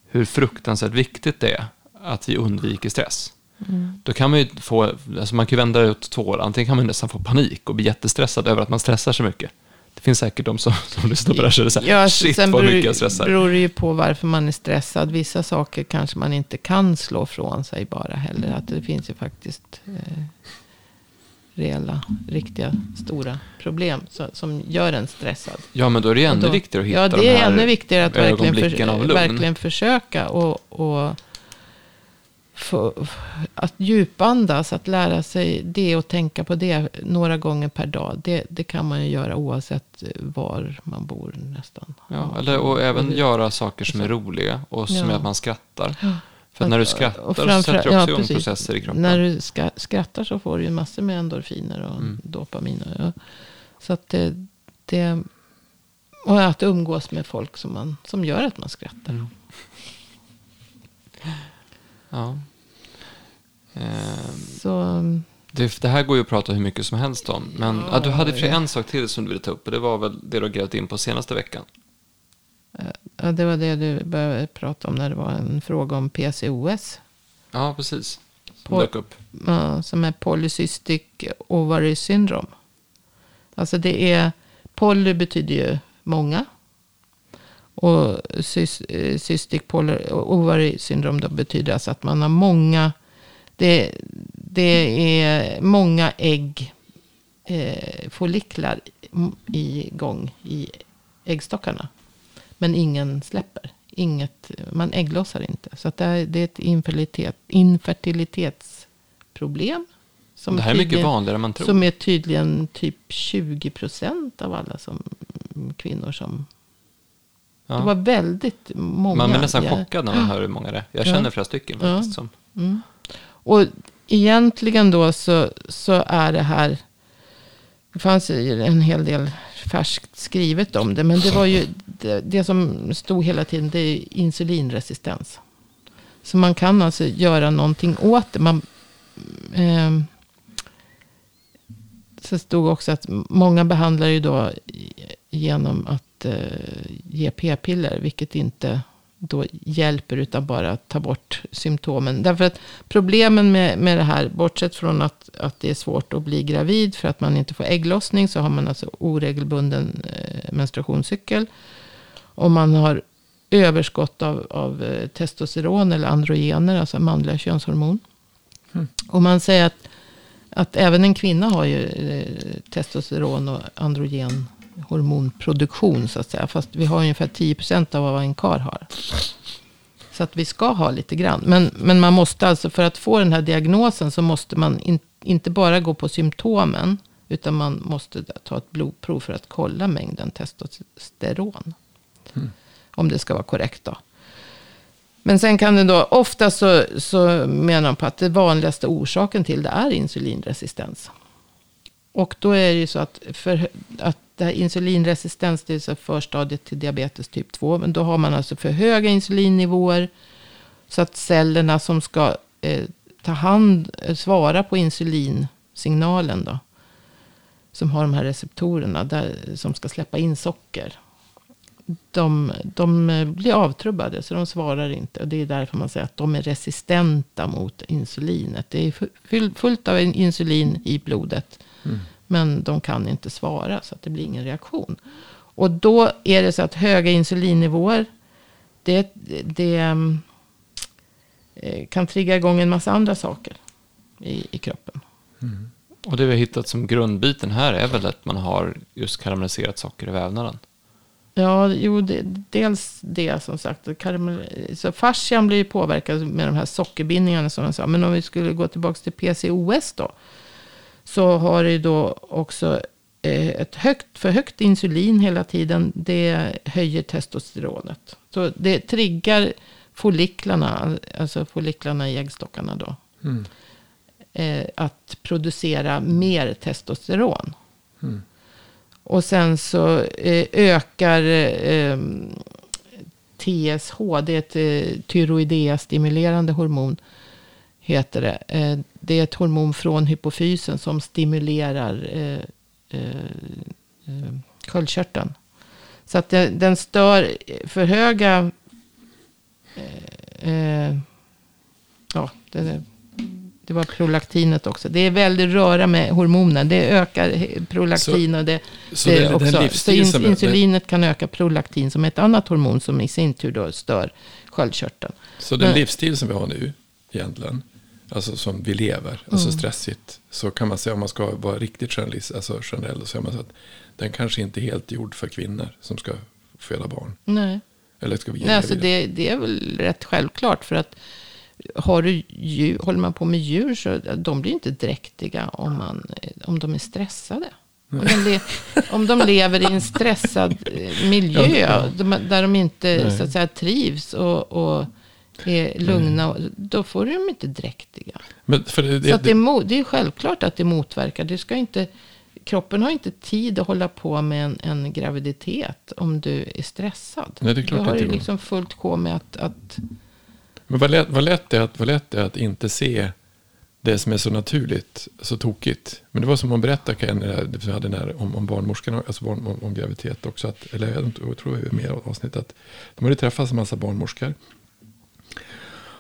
hur fruktansvärt viktigt det är att vi undviker stress. Då kan man ju få, alltså man kan vända två håll. Antingen kan man nästan få panik och bli jättestressad över att man stressar så mycket. Det finns säkert de som, som lyssnar på det här och säger Ja, shit sen vad mycket jag stressar. beror det ju på varför man är stressad. Vissa saker kanske man inte kan slå från sig bara heller. Att det finns ju faktiskt eh, reella, riktiga, stora problem så, som gör en stressad. Ja, men då är det ju ännu då- viktigare att hitta Ja, de det är här ännu viktigare att verkligen, för, verkligen försöka och, och få, att djupandas, att lära sig det och tänka på det några gånger per dag. Det, det kan man ju göra oavsett var man bor nästan. Ja, eller, och även göra saker som är roliga och som Ja. gör att man skrattar. Ja. För när du Och skrattar så sätter du ja, också igång precis. processer i kroppen. När du ska, skrattar så får du ju massor med endorfiner och Mm. dopaminer. Ja. Så att det, det... Och att umgås med folk som, man, som gör att man skrattar. Mm. Ja. Ehm, Så Det, det här går ju att prata hur mycket som helst om. Men ja, du hade för ja. en sak till som du ville ta upp. Och det var väl det du har grävt in på senaste veckan. ja, det var det du började prata om när det var en fråga om PCOS. Ja, precis. Som dök upp. Ja, som är polycystic ovary syndrome. Alltså det är, poly betyder ju många. Och eh, cystic poly, ovary syndrome då betyder alltså att man har många, det, det är många ägg, eh, folliklar igång i äggstockarna. Men ingen släpper. Inget, man ägglossar inte. Så det, är, det är ett infertilitet, infertilitetsproblem. Som det här är mycket vanligare än man tror. Som är tydligen typ 20 procent av alla som, kvinnor som... ja. Det var väldigt många. Man blir nästan chockad när man hör hur många det är. Jag Ja. känner flera stycken faktiskt. Som, Mm. Och egentligen då så, så är det här... Det fanns ju en hel del färskt skrivet om det. Men det var ju det, det som stod hela tiden. Det är insulinresistens. Så man kan alltså göra någonting åt det. Man, ehm, så stod också att många behandlar ju då genom att eh, ge p-piller. Vilket inte då hjälper utan bara tar bort symptomen. Därför att problemen med, med det här, bortsett från att, att det är svårt att bli gravid för att man inte får ägglossning, så har man alltså oregelbunden eh, menstruationscykel. Och man har överskott av, av eh, testosteron eller androgener, alltså manliga könshormon. Mm. Och man säger att, att även en kvinna har ju testosteron och androgen hormonproduktion så att säga. Fast vi har ungefär 10% av vad en kar har. Så att vi ska ha lite grann. Men, men man måste alltså, för att få den här diagnosen så måste man in, inte bara gå på symptomen. Utan man måste ta ett blodprov för att kolla mängden testosteron. Mm. Om det ska vara korrekt då. Men sen kan det då, ofta så, så menar de på att det vanligaste orsaken till det är insulinresistens. Och då är det ju så att, för, att det här insulinresistens, det är så förstadiet till diabetes typ 2. Men då har man alltså för höga insulinnivåer. Så att cellerna som ska eh, ta hand, eh, svara på insulinsignalen då. Som har de här receptorerna där, som ska släppa in socker. De, de eh, blir avtrubbade så de svarar inte. Och det är därför man säger att de är resistenta mot insulinet. Det är fullt av insulin i blodet. Mm. Men de kan inte svara så att det blir ingen reaktion. Och då är det så att höga insulinnivåer. Det, det mm, eh, kan trigga igång en massa andra saker i, i kroppen. Mm. och det vi har hittat som grundbiten här är väl att man har just karamelliserat socker i vävnaden. Ja, jo, det, dels det som sagt. Så fascian blir ju påverkad med de här sockerbindningarna som jag sa. Men om vi skulle gå tillbaka till PCOS då. Så har ju då också eh, ett högt, för högt insulin hela tiden. Det höjer testosteronet. Så det triggar folliklarna, alltså folliklarna i äggstockarna då. Mm. Eh, att producera mer testosteron. Mm. Och sen så eh, ökar TSH, det är ett tyroidea-stimulerande hormon. Heter det. Det är ett hormon från hypofysen som stimulerar eh, eh, eh, sköldkörteln. Så att det, den stör för höga... Eh, eh, ja, det, Det var prolaktinet också. Det är väldigt röra med hormoner. Det ökar prolaktin och det, Så det det också. Så är- insulinet kan öka prolaktin som är ett annat hormon som i sin tur då stör sköldkörteln. Så den Men- livsstil som vi har nu egentligen, alltså som vi lever, alltså Mm. stressigt, så kan man säga om man ska vara riktigt generalist, alltså generell, så säger man så att den kanske inte är helt gjord för kvinnor som ska föda barn. Nej. Eller ska vi Nej, alltså det, det är väl rätt självklart. För att har du djur, håller man på med djur så de blir inte dräktiga om, man, om de är stressade. Om de, le, om de lever i en stressad eh, miljö där de inte Nej. så att säga, trivs och, och är lugna, och- då får de inte dräktiga. Men för det, det, så det, är det är självklart att det motverkar. Det ska inte, kroppen har inte tid att hålla på med en, en graviditet om du är stressad. Nej, det är klart du har det ju liksom fullt sjå med att, att Men vad lätt, vad, lätt är att, vad lätt är att inte se det som är så naturligt, så tokigt. Men det var som hon berättade, Ken, vi hade den här, om, om barnmorskan, alltså barn, om, om graviditet också. Att, eller jag, tror det är mer avsnitt. Att de hade träffats en massa barnmorskor.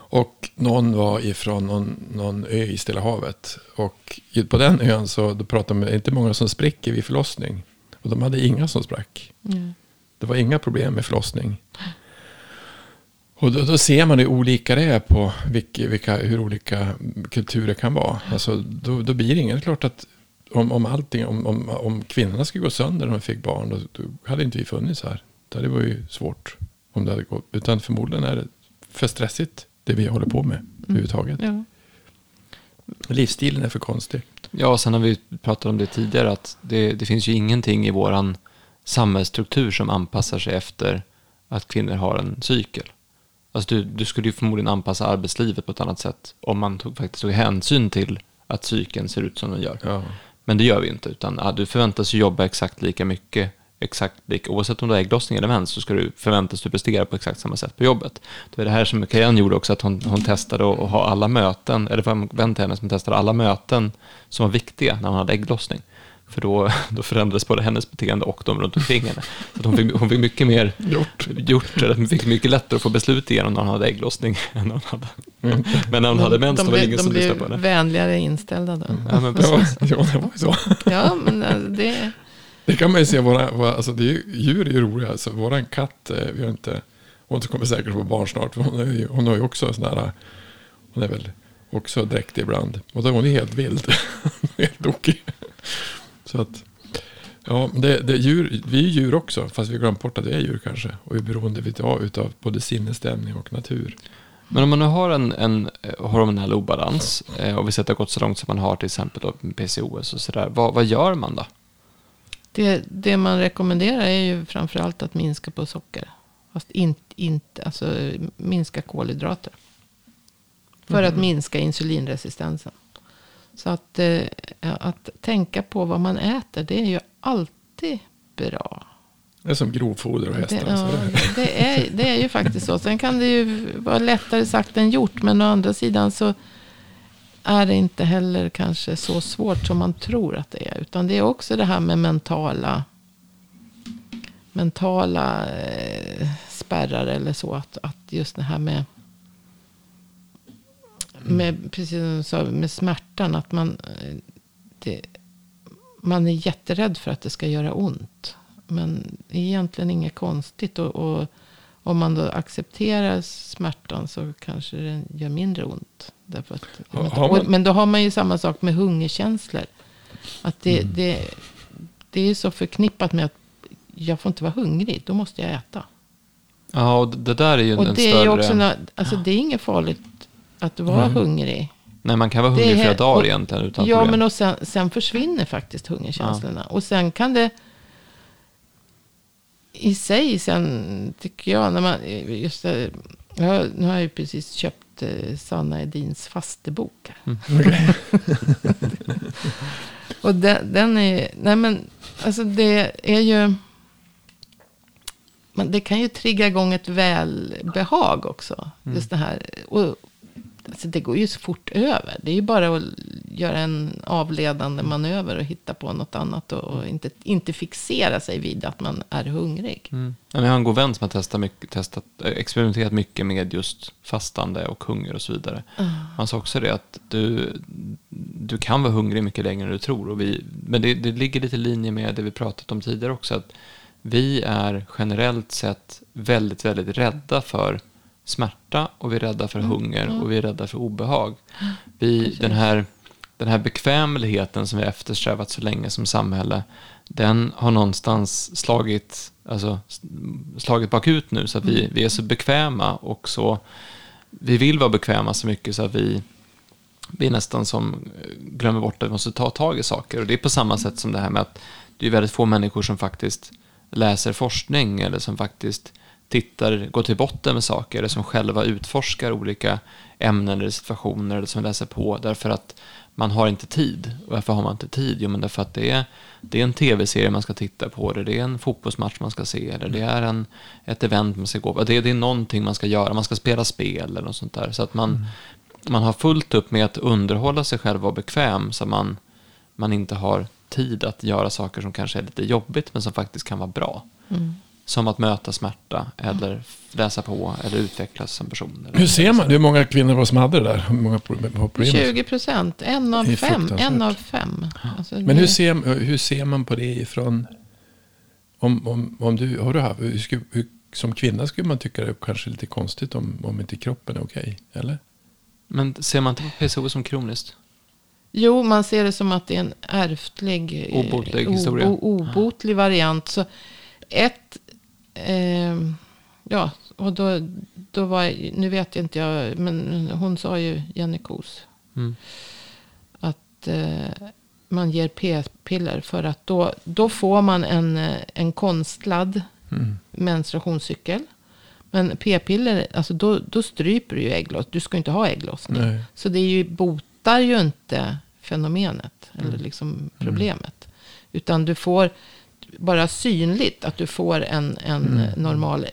Och någon var ifrån någon, någon ö i Stilla havet. Och på den ön så då pratade är inte många som spricker vid förlossning. Och de hade inga som sprack. Mm. Det var inga problem med förlossning. Och då, då ser man hur olika det är på vilka, vilka, hur olika kulturer kan vara. Alltså, då, då blir det inget. Det är klart att om, om, allting, om, om, om kvinnorna skulle gå sönder när de fick barn, då, då hade inte vi funnits här. Det varit ju svårt om det hade gått. Utan förmodligen är det för stressigt, det vi håller på med överhuvudtaget. Ja. Livsstilen är för konstig. Ja, och sen har vi pratat om det tidigare att det, det finns ju ingenting i våran samhällsstruktur som anpassar sig efter att kvinnor har en cykel. Alltså du, du skulle ju förmodligen anpassa arbetslivet på ett annat sätt om man tog, faktiskt tog hänsyn till att cykeln ser ut som den gör. Ja. Men det gör vi inte, utan ja, du förväntas ju jobba exakt lika mycket, exakt lika, oavsett om du har ägglossning eller mens, så ska du förväntas du prestera på exakt samma sätt på jobbet. Det är det här som Kajan gjorde också, att hon, hon testade att ha alla möten, eller det var en vän till henne som testade alla möten som var viktiga när hon hade ägglossning. För då, då förändrades både hennes beteende och de runt omkring henne. Så att hon, fick, hon fick mycket mer Gjort. gjort, eller fick mycket lättare att få beslut igenom när hon hade ägglossning än när hon hade. Men när hon hade mens, de, då var det blir- ingen de som lyssnade på henne. vänligare inställda då. Ja, men precis. ja, det var ju så. Ja, men alltså, det... Det kan man ju se, våra, våra, alltså det är djur är ju roliga. Alltså våran katt, eh, vi har inte, hon kommer säkert få barn snart. För hon, är hon har ju också sån här, hon är väl också dräktig ibland. Och då är hon är helt vild. helt tokig. Så att, ja, det, det är djur, vi är djur också. Fast vi har glömt bort att vi är djur kanske. Och vi är beroende av utav både sinnesstämning och natur. Men om man nu har en, en hormonell obalans eh, och vi sätter gått så långt som man har till exempel då PCOS och sådär, vad, vad gör man då? Det, det man rekommenderar är ju framförallt att minska på socker. Fast inte, inte alltså minska kolhydrater. För att minska insulinresistensen. Så att, eh, att tänka på vad man äter, det är ju alltid bra. Det är som grovfoder och Det, hästar. ja, alltså. det, är, det är ju faktiskt så. Sen kan det ju vara lättare sagt än gjort. Men å andra sidan så är det inte heller kanske så svårt som man tror att det är. Utan det är också det här med mentala, mentala eh, spärrar eller så. Att, att just det här med, med, precis som du sa, med smärtan. Att man, eh, det, man är jätterädd för att det ska göra ont. Men egentligen inget konstigt. Och, och om man då accepterar smärtan så kanske den gör mindre ont. Därför att, Har- man- men då har man ju samma sak med hungerkänslor. Att det, Mm. det, det är så förknippat med att jag får inte vara hungrig, då måste jag äta. Ja, och det där är ju Och en det är större... ju också, nå- alltså det är inget farligt att vara Mm. hungrig. Nej, man kan vara Det hungrig är flera dagar och- egentligen utan ja, problem. men och sen, sen försvinner faktiskt hungerkänslorna. Och sen kan det i sig sen, tycker jag, när man, just det, jag, nu har jag ju precis köpt eh, Sanna Edins fastebok. här. Okej. Och den, den är, nej men, alltså det är ju, man, det kan ju trigga igång ett välbehag också. Just det här. Och, alltså det går ju så fort över. Det är ju bara att göra en avledande manöver och hitta på något annat. Och, och inte, inte fixera sig vid att man är hungrig. Mm. Jag har en god vän som har testat mycket, testat, eh, experimenterat mycket med just fastande och hunger och så vidare. Mm. Han sa också det att du, du kan vara hungrig mycket längre än du tror. Och vi, men det, det ligger lite i linje med det vi pratat om tidigare också. Att vi är generellt sett väldigt, väldigt rädda för smärta och vi är rädda för hunger och vi är rädda för obehag. Vi, den, här, den här bekvämligheten som vi eftersträvat så länge som samhälle, den har någonstans slagit, alltså, slagit bakut nu så att vi, vi är så bekväma och så, vi vill vara bekväma så mycket så att vi, vi är nästan som glömmer bort att vi måste ta tag i saker. Och det är på samma sätt som det här med att det är väldigt få människor som faktiskt läser forskning eller som faktiskt tittar, går till botten med saker eller som själva utforskar olika ämnen eller situationer eller som läser på därför att man har inte tid. Och varför har man inte tid? Jo, men därför att det är, det är en tv-serie man ska titta på, eller det är en fotbollsmatch man ska se, eller det är en, ett event man ska gå på. Det, det är någonting man ska göra, man ska spela spel eller något sånt där. Så att man, mm. man har fullt upp med att underhålla sig själv och vara bekväm så man, man inte har tid att göra saker som kanske är lite jobbigt men som faktiskt kan vara bra. Mm. Som att möta smärta eller läsa på eller utvecklas som person. Hur ser man? Hur många kvinnor var som hade det där? Hur många problem? 20 procent. En av fem. En av fem. Alltså Men det... hur, ser, hur ser man på det ifrån... Om, om, om du, har du haft, hur, hur, som kvinna skulle man tycka det är kanske lite konstigt om, om inte kroppen är okej. Okay, eller? Men ser man inte PCO som kroniskt? Jo, man ser det som att det är en ärftlig, obotlig, historia. obotlig variant. Så ett, eh, ja, och då, då var, nu vet jag inte jag, men hon sa ju Jenny Kos. Mm. Att eh, man ger p-piller för att då, då får man en, en konstlad mm. menstruationscykel. Men p-piller, alltså då, då stryper du ju ägglossning. Du ska inte ha ägglossning. Så det är ju, botar ju inte fenomenet. Mm. Eller liksom mm. problemet. Mm. Utan du får bara synligt att du får en, en mm. normal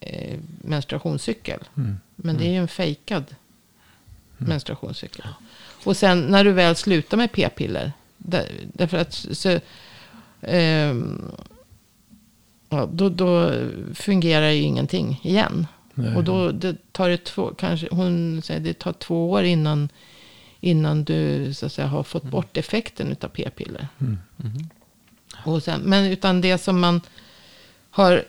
eh, menstruationscykel. Mm. Men det är ju en fejkad mm. menstruationscykel. Och sen när du väl slutar med p-piller. Där, därför att så, eh, ja, då, då fungerar ju ingenting igen. Nej. Och då det tar det två, kanske, hon säger det tar två år innan, innan du så att säga, har fått mm. bort effekten av p-piller. Mm. Mm. Och sen, men utan det som man har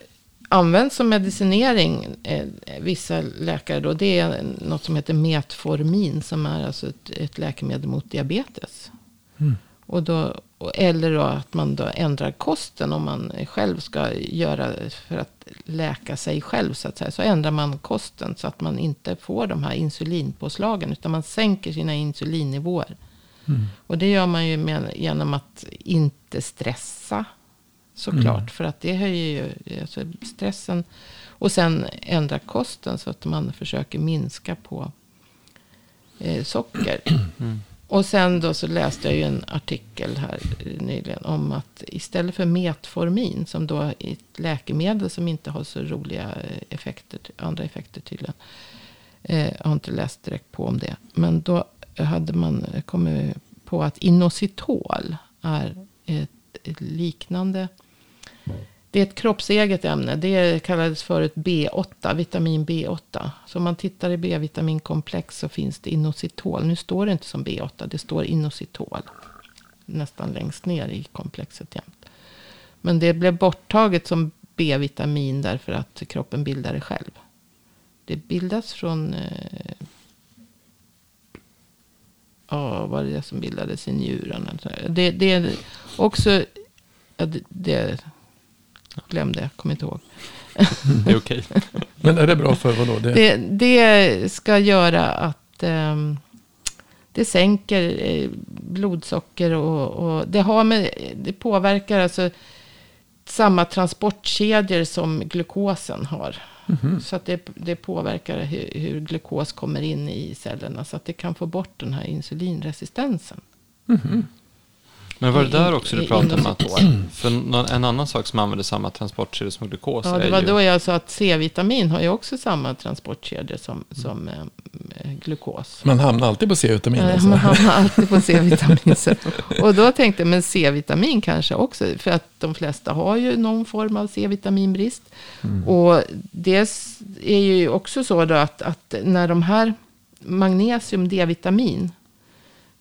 använt som medicinering, eh, vissa läkare då, det är något som heter Metformin, som är alltså ett, ett läkemedel mot diabetes. Mm. Och då, eller då att man då ändrar kosten om man själv ska göra för att läka sig själv så att säga. Så ändrar man kosten så att man inte får de här insulinpåslagen. Utan man sänker sina insulinnivåer. Mm. Och det gör man ju med, genom att inte stressa. Såklart. Mm. För att det höjer ju alltså stressen. Och sen ändra kosten så att man försöker minska på eh, socker. Mm. Och sen då så läste jag ju en artikel här nyligen om att istället för metformin, som då är ett läkemedel som inte har så roliga eh, effekter, andra effekter tydligen. Eh, jag har inte läst direkt på om det. Men då hade man kommit på att inositol är ett, ett liknande det är ett kroppseget ämne. Det kallades förut B8, vitamin B8. Så om man tittar i B-vitaminkomplex så finns det inositol. Nu står det inte som B8, det står inositol. Nästan längst ner i komplexet jämt. Men det blev borttaget som B-vitamin därför att kroppen bildar det själv. Det bildas från... Eh, Ja, vad är det som bildades i njurarna? Det, det är också... Ja, det, det glömde, jag kommer inte ihåg. Det är okej. Okay. Men är det bra för vadå? Det, det, det ska göra att um, det sänker eh, blodsocker och, och, det, har med, det påverkar alltså samma transportkedjor som glukosen har. Mm. Så att det, det påverkar hur, hur, glukos kommer in i cellerna. Så att det kan få bort den här insulinresistensen. Mm. Men var det där också du pratade om att, för en annan sak som använder samma transportkedja som glukos Ja, det är var ju, då jag sa att C-vitamin har ju också samma transportkedja som, som eh, glukos. Man hamnar alltid på C-vitamin. Eh, Alltså. Man hamnar alltid på C-vitamin. Och då tänkte jag, men C-vitamin kanske också. För att de flesta har ju någon form av C-vitaminbrist. Och det är ju också så då att, att när de här magnesium, D-vitamin.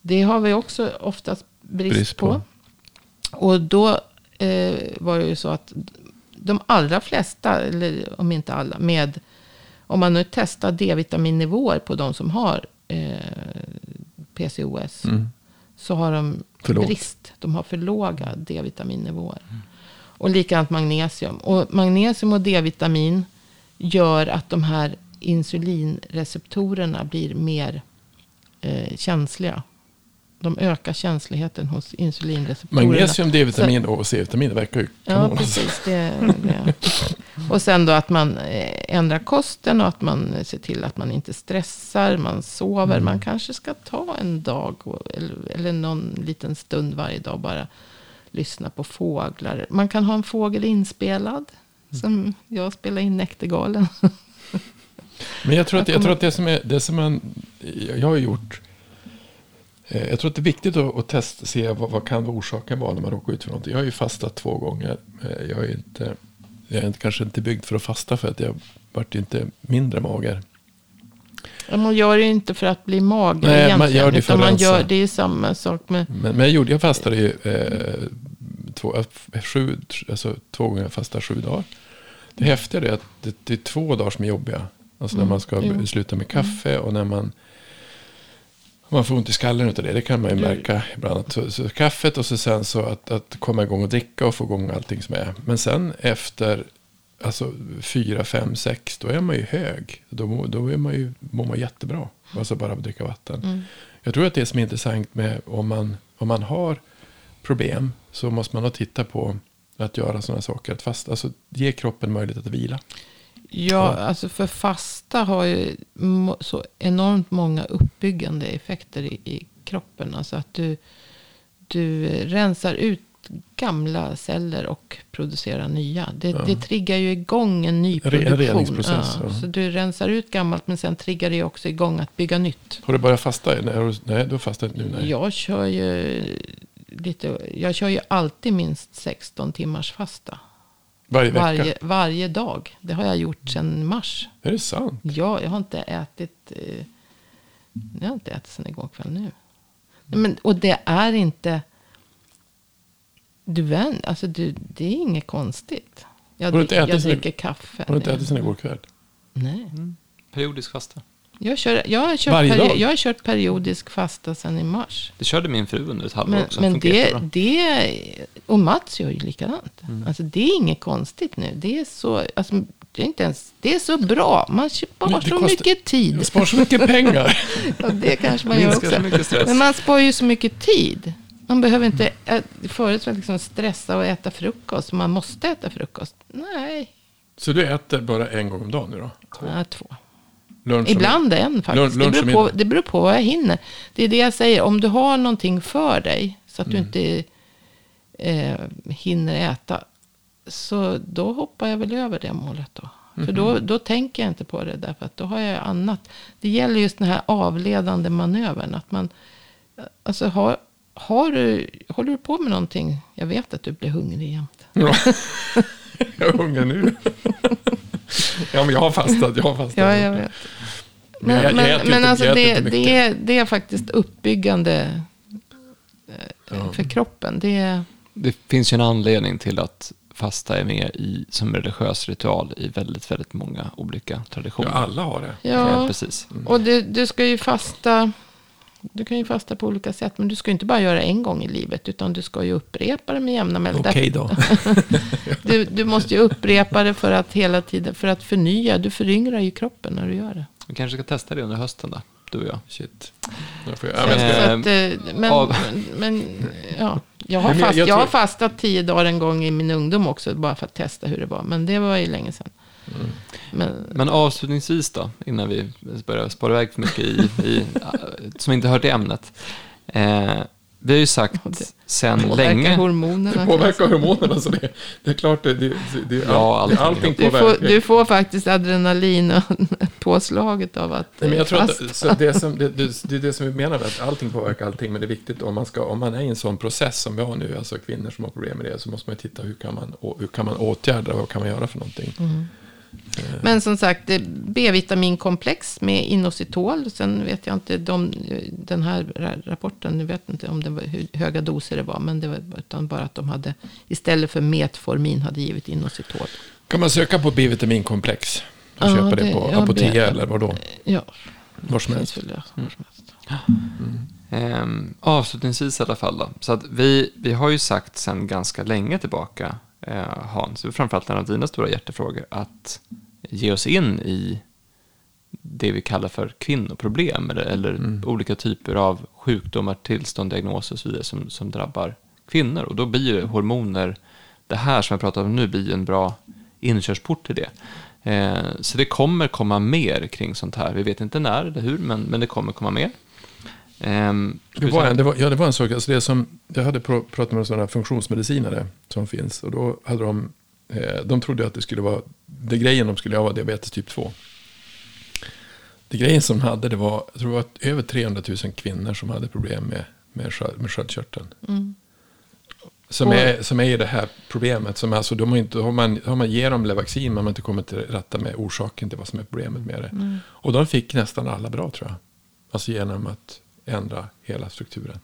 Det har vi också oftast brist, Brist på. på. Och då eh, var det ju så att de allra flesta, eller om inte alla, med om man nu testar D-vitaminnivåer på de som har eh, PCOS. Mm. Så har de brist. De har för låga D-vitaminnivåer. Och likadant magnesium. Och magnesium och D-vitamin gör att de här insulinreceptorerna blir mer eh, känsliga. De ökar känsligheten hos insulinreceptorerna. Magnesium, D-vitamin och C-vitamin verkar ju Ja, kanon. alltså. precis. Det, det. Och sen då att man eh, ändrar kosten och att man ser till att man inte stressar, man sover. Man kanske ska ta en dag eller, eller någon liten stund varje dag bara lyssna på fåglar. Man kan ha en fågel inspelad. Som jag spelar in Näktergalen. Men jag tror att, Jag tror att det som är, det som man, jag har gjort, jag tror att det är viktigt att, att testa, se vad, vad kan orsaken vara när man råkar ut för någonting. Jag har ju fastat två gånger. Eh, Jag är, inte, jag är kanske inte byggd för att fasta för att jag vart inte mindre mager. Man gör det ju inte för att bli mager Nej, man egentligen. gör det för utan man gör, det är samma sak med... Men, men jag, gjorde, jag fastade ju eh, två, eh, sju, alltså, två gånger jag fastade sju dagar. Det häftiga är att det, det är två dagar som är jobbiga. Alltså när Mm, man ska jo. sluta med kaffe och när man man får ont i skallen utav det. Det kan man ju märka ibland. Så, så kaffet och så sen så att, att komma igång och dricka och få igång allting som är. Men sen efter alltså, fyra, fem, sex, då är man ju hög. Då, då är man ju, mår man jättebra. Alltså bara av att dricka vatten. Mm. Jag tror att det som är intressant med om man, om man har problem så måste man nog titta på att göra sådana saker. Att fast, alltså, ge kroppen möjlighet att vila. Ja, alltså för fasta har ju så enormt många uppbyggande effekter i, i kroppen. Alltså att du, du rensar ut gamla celler och producerar nya. Det, Ja. det triggar ju igång en ny produktion. en reningsprocess, ja. Så du rensar ut gammalt men sen triggar det också igång att bygga nytt. Har du börjat fasta? Nej, nej du har fastat nu. Nej. Jag kör ju lite, jag kör ju alltid minst 16 timmars fasta. Varje vecka? Varje, varje dag. Det har jag gjort sedan mars. Är det sant? Ja, jag har inte ätit. Eh, jag har inte ätit sen igår kväll nu. Men, och det är inte. Du vän, alltså du, det är inget konstigt. Jag, Har du inte drick- ätit jag sen- dricker kaffe. Har du inte ätit sen igår kväll? Nej. periodisk fasta. Jag, kör, jag, har kört Varje dag? jag har kört periodisk fasta sedan i mars. Det körde min fru under ett halvår Men, också. men det, det, och Mats gör ju likadant. Mm. Alltså det är inget konstigt nu. Det är så, alltså, det är inte ens, det är så bra. Man sparar det så kostar- mycket tid. Jag sparar så mycket pengar. Ja, det kanske man gör Minskar också. Men man sparar ju så mycket tid. Man behöver inte, ä- förut var det liksom stressa och äta frukost. Man måste äta frukost. Nej, Så du äter bara en gång om dagen nu då? nej två. Lunch Ibland en faktiskt. Lunch Det beror, på, det beror på vad jag hinner. Det är det jag säger. Om du har någonting för dig. Så att du Mm. inte eh, hinner äta. Så då hoppar jag väl över det målet då. För Mhm. då, då tänker jag inte på det. Därför att då har jag annat. Det gäller just den här avledande manövern. Att man, alltså har, har du, håller du på med någonting. Jag vet att du blir hungrig jämt. Ja. jag är hungrig nu. ja, men jag har fastat. Jag har fastat. Ja, jag vet. Men jag- jag men, äter men inte- alltså jag det, det, är, det är faktiskt uppbyggande eh, Ja. för kroppen. Det är, Det finns ju en anledning till att fasta är med i, som religiös ritual i väldigt, väldigt många olika traditioner. Ja, alla har det. ja, precis. och du, du ska ju fasta. Du kan ju fasta på olika sätt. Men du ska ju inte bara göra en gång i livet. Utan du ska ju upprepa det med jämna mellanrum. Okej då. Du, du måste ju upprepa det för att hela tiden, för att förnya. Du föryngrar ju kroppen när du gör det. Vi kanske ska testa det under hösten då, du och jag. Shit. Jag får, ja, men jag ska, Så att, men, av- men, men ja, jag har, jag- fast, jag jag har fastat tio dagar en gång i min ungdom också. Bara för att testa hur det var. Men det var ju länge sedan. Mm. Men, Men avslutningsvis då, innan vi börjar spara iväg för mycket i, i, som inte hör till ämnet. Eh, vi har ju sagt det sen Påverkar länge. hormonerna. Det påverkar hormonerna. Så det, det är klart, det, det, det, Ja, all, allting. allting Du får, påverkar. du får faktiskt adrenalin och påslaget av att Nej, men jag tror att fast- så det, som, det, det, det är det som vi menar med att allting påverkar allting. Men det är viktigt om man, ska, om man är i en sån process som vi har nu, alltså kvinnor som har problem med det, så måste man titta hur kan man, hur kan man åtgärda vad kan man göra för någonting. Men som sagt, B-vitaminkomplex med inositol. Sen vet jag inte, de, den här ra- rapporten, jag vet inte om det var hur höga doser det var. Men det var utan bara att de hade, istället för metformin, hade givit inositol. Kan man söka på B-vitaminkomplex? Och Ja, köpa det, det- på ja, Apotea B- eller vad då? Ja, Var som helst. Var som helst. Ehm, avslutningsvis i alla fall då. Så att vi, vi har ju sagt sedan ganska länge tillbaka, eh, Hans, framförallt en av dina stora hjärtefrågor, att ge oss in i det vi kallar för kvinnoproblem eller, eller olika typer av sjukdomar, tillstånd, diagnoser och så vidare som, som drabbar kvinnor. Och då blir ju hormoner, det här som jag pratar om nu, blir en bra inkörsport till det. Eh, så det kommer komma mer kring sånt här. Vi vet inte när eller hur, men, men det kommer komma mer. Ehm, Det var, en, det, var, ja, det var en sak, alltså det som, jag hade pr- pratat med sådana funktionsmedicinare som finns. Och då hade de, eh, de trodde att det skulle vara, det grejen de skulle ha var diabetes typ 2. Det grejen som de hade, det var, jag tror det var över 300 000 kvinnor som hade problem med, med, med sköldkörteln. Som, Och- är, som är det här problemet. Som alltså, de har, inte, har, man, har man ger dem Levaxin, men man har inte kommit till rätta med orsaken till vad som är problemet med det. Och de fick nästan alla bra tror jag. Alltså genom att ändra hela strukturen.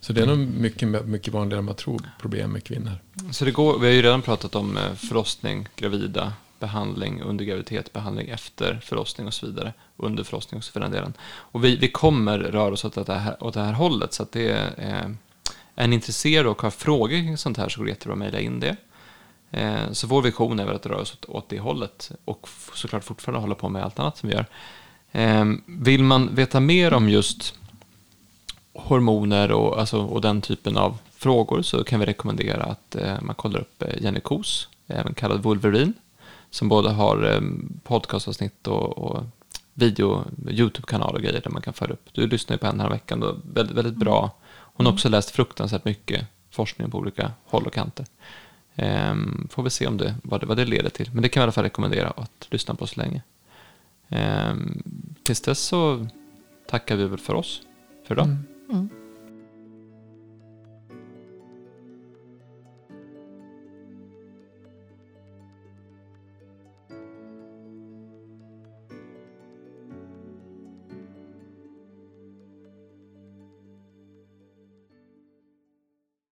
Så det är nog mycket, mycket vanligare än man tror, problem med kvinnor. Så det går, vi har ju redan pratat om eh, förlossning, gravida, behandling under graviditet, behandling efter förlossning och så vidare. Under förlossning också för den delen. Och vi, vi kommer röra oss åt det här, åt det här hållet. Så att det är, eh, är ni intresserade och har frågor kring sånt här så går det jättebra att mejla in det. Eh, så vår vision är väl att röra oss åt, åt det hållet och såklart fortfarande hålla på med allt annat som vi gör. Vill man veta mer om just hormoner och, alltså, och den typen av frågor så kan vi rekommendera att eh, man kollar upp eh, Jenny Kos, även kallad Wolverine, som både har eh, podcastavsnitt och, och video, YouTube-kanal och grejer där man kan föra upp. Du lyssnar ju på henne här veckan, och väldigt, väldigt bra. Hon har också läst fruktansvärt mycket forskning på olika håll och kanter. Ehm, får vi se om det, vad, det, vad det leder till. Men det kan vi i alla fall rekommendera att lyssna på så länge. Ehm, tills dess så tackar vi väl för oss för idag. Mm. Mm.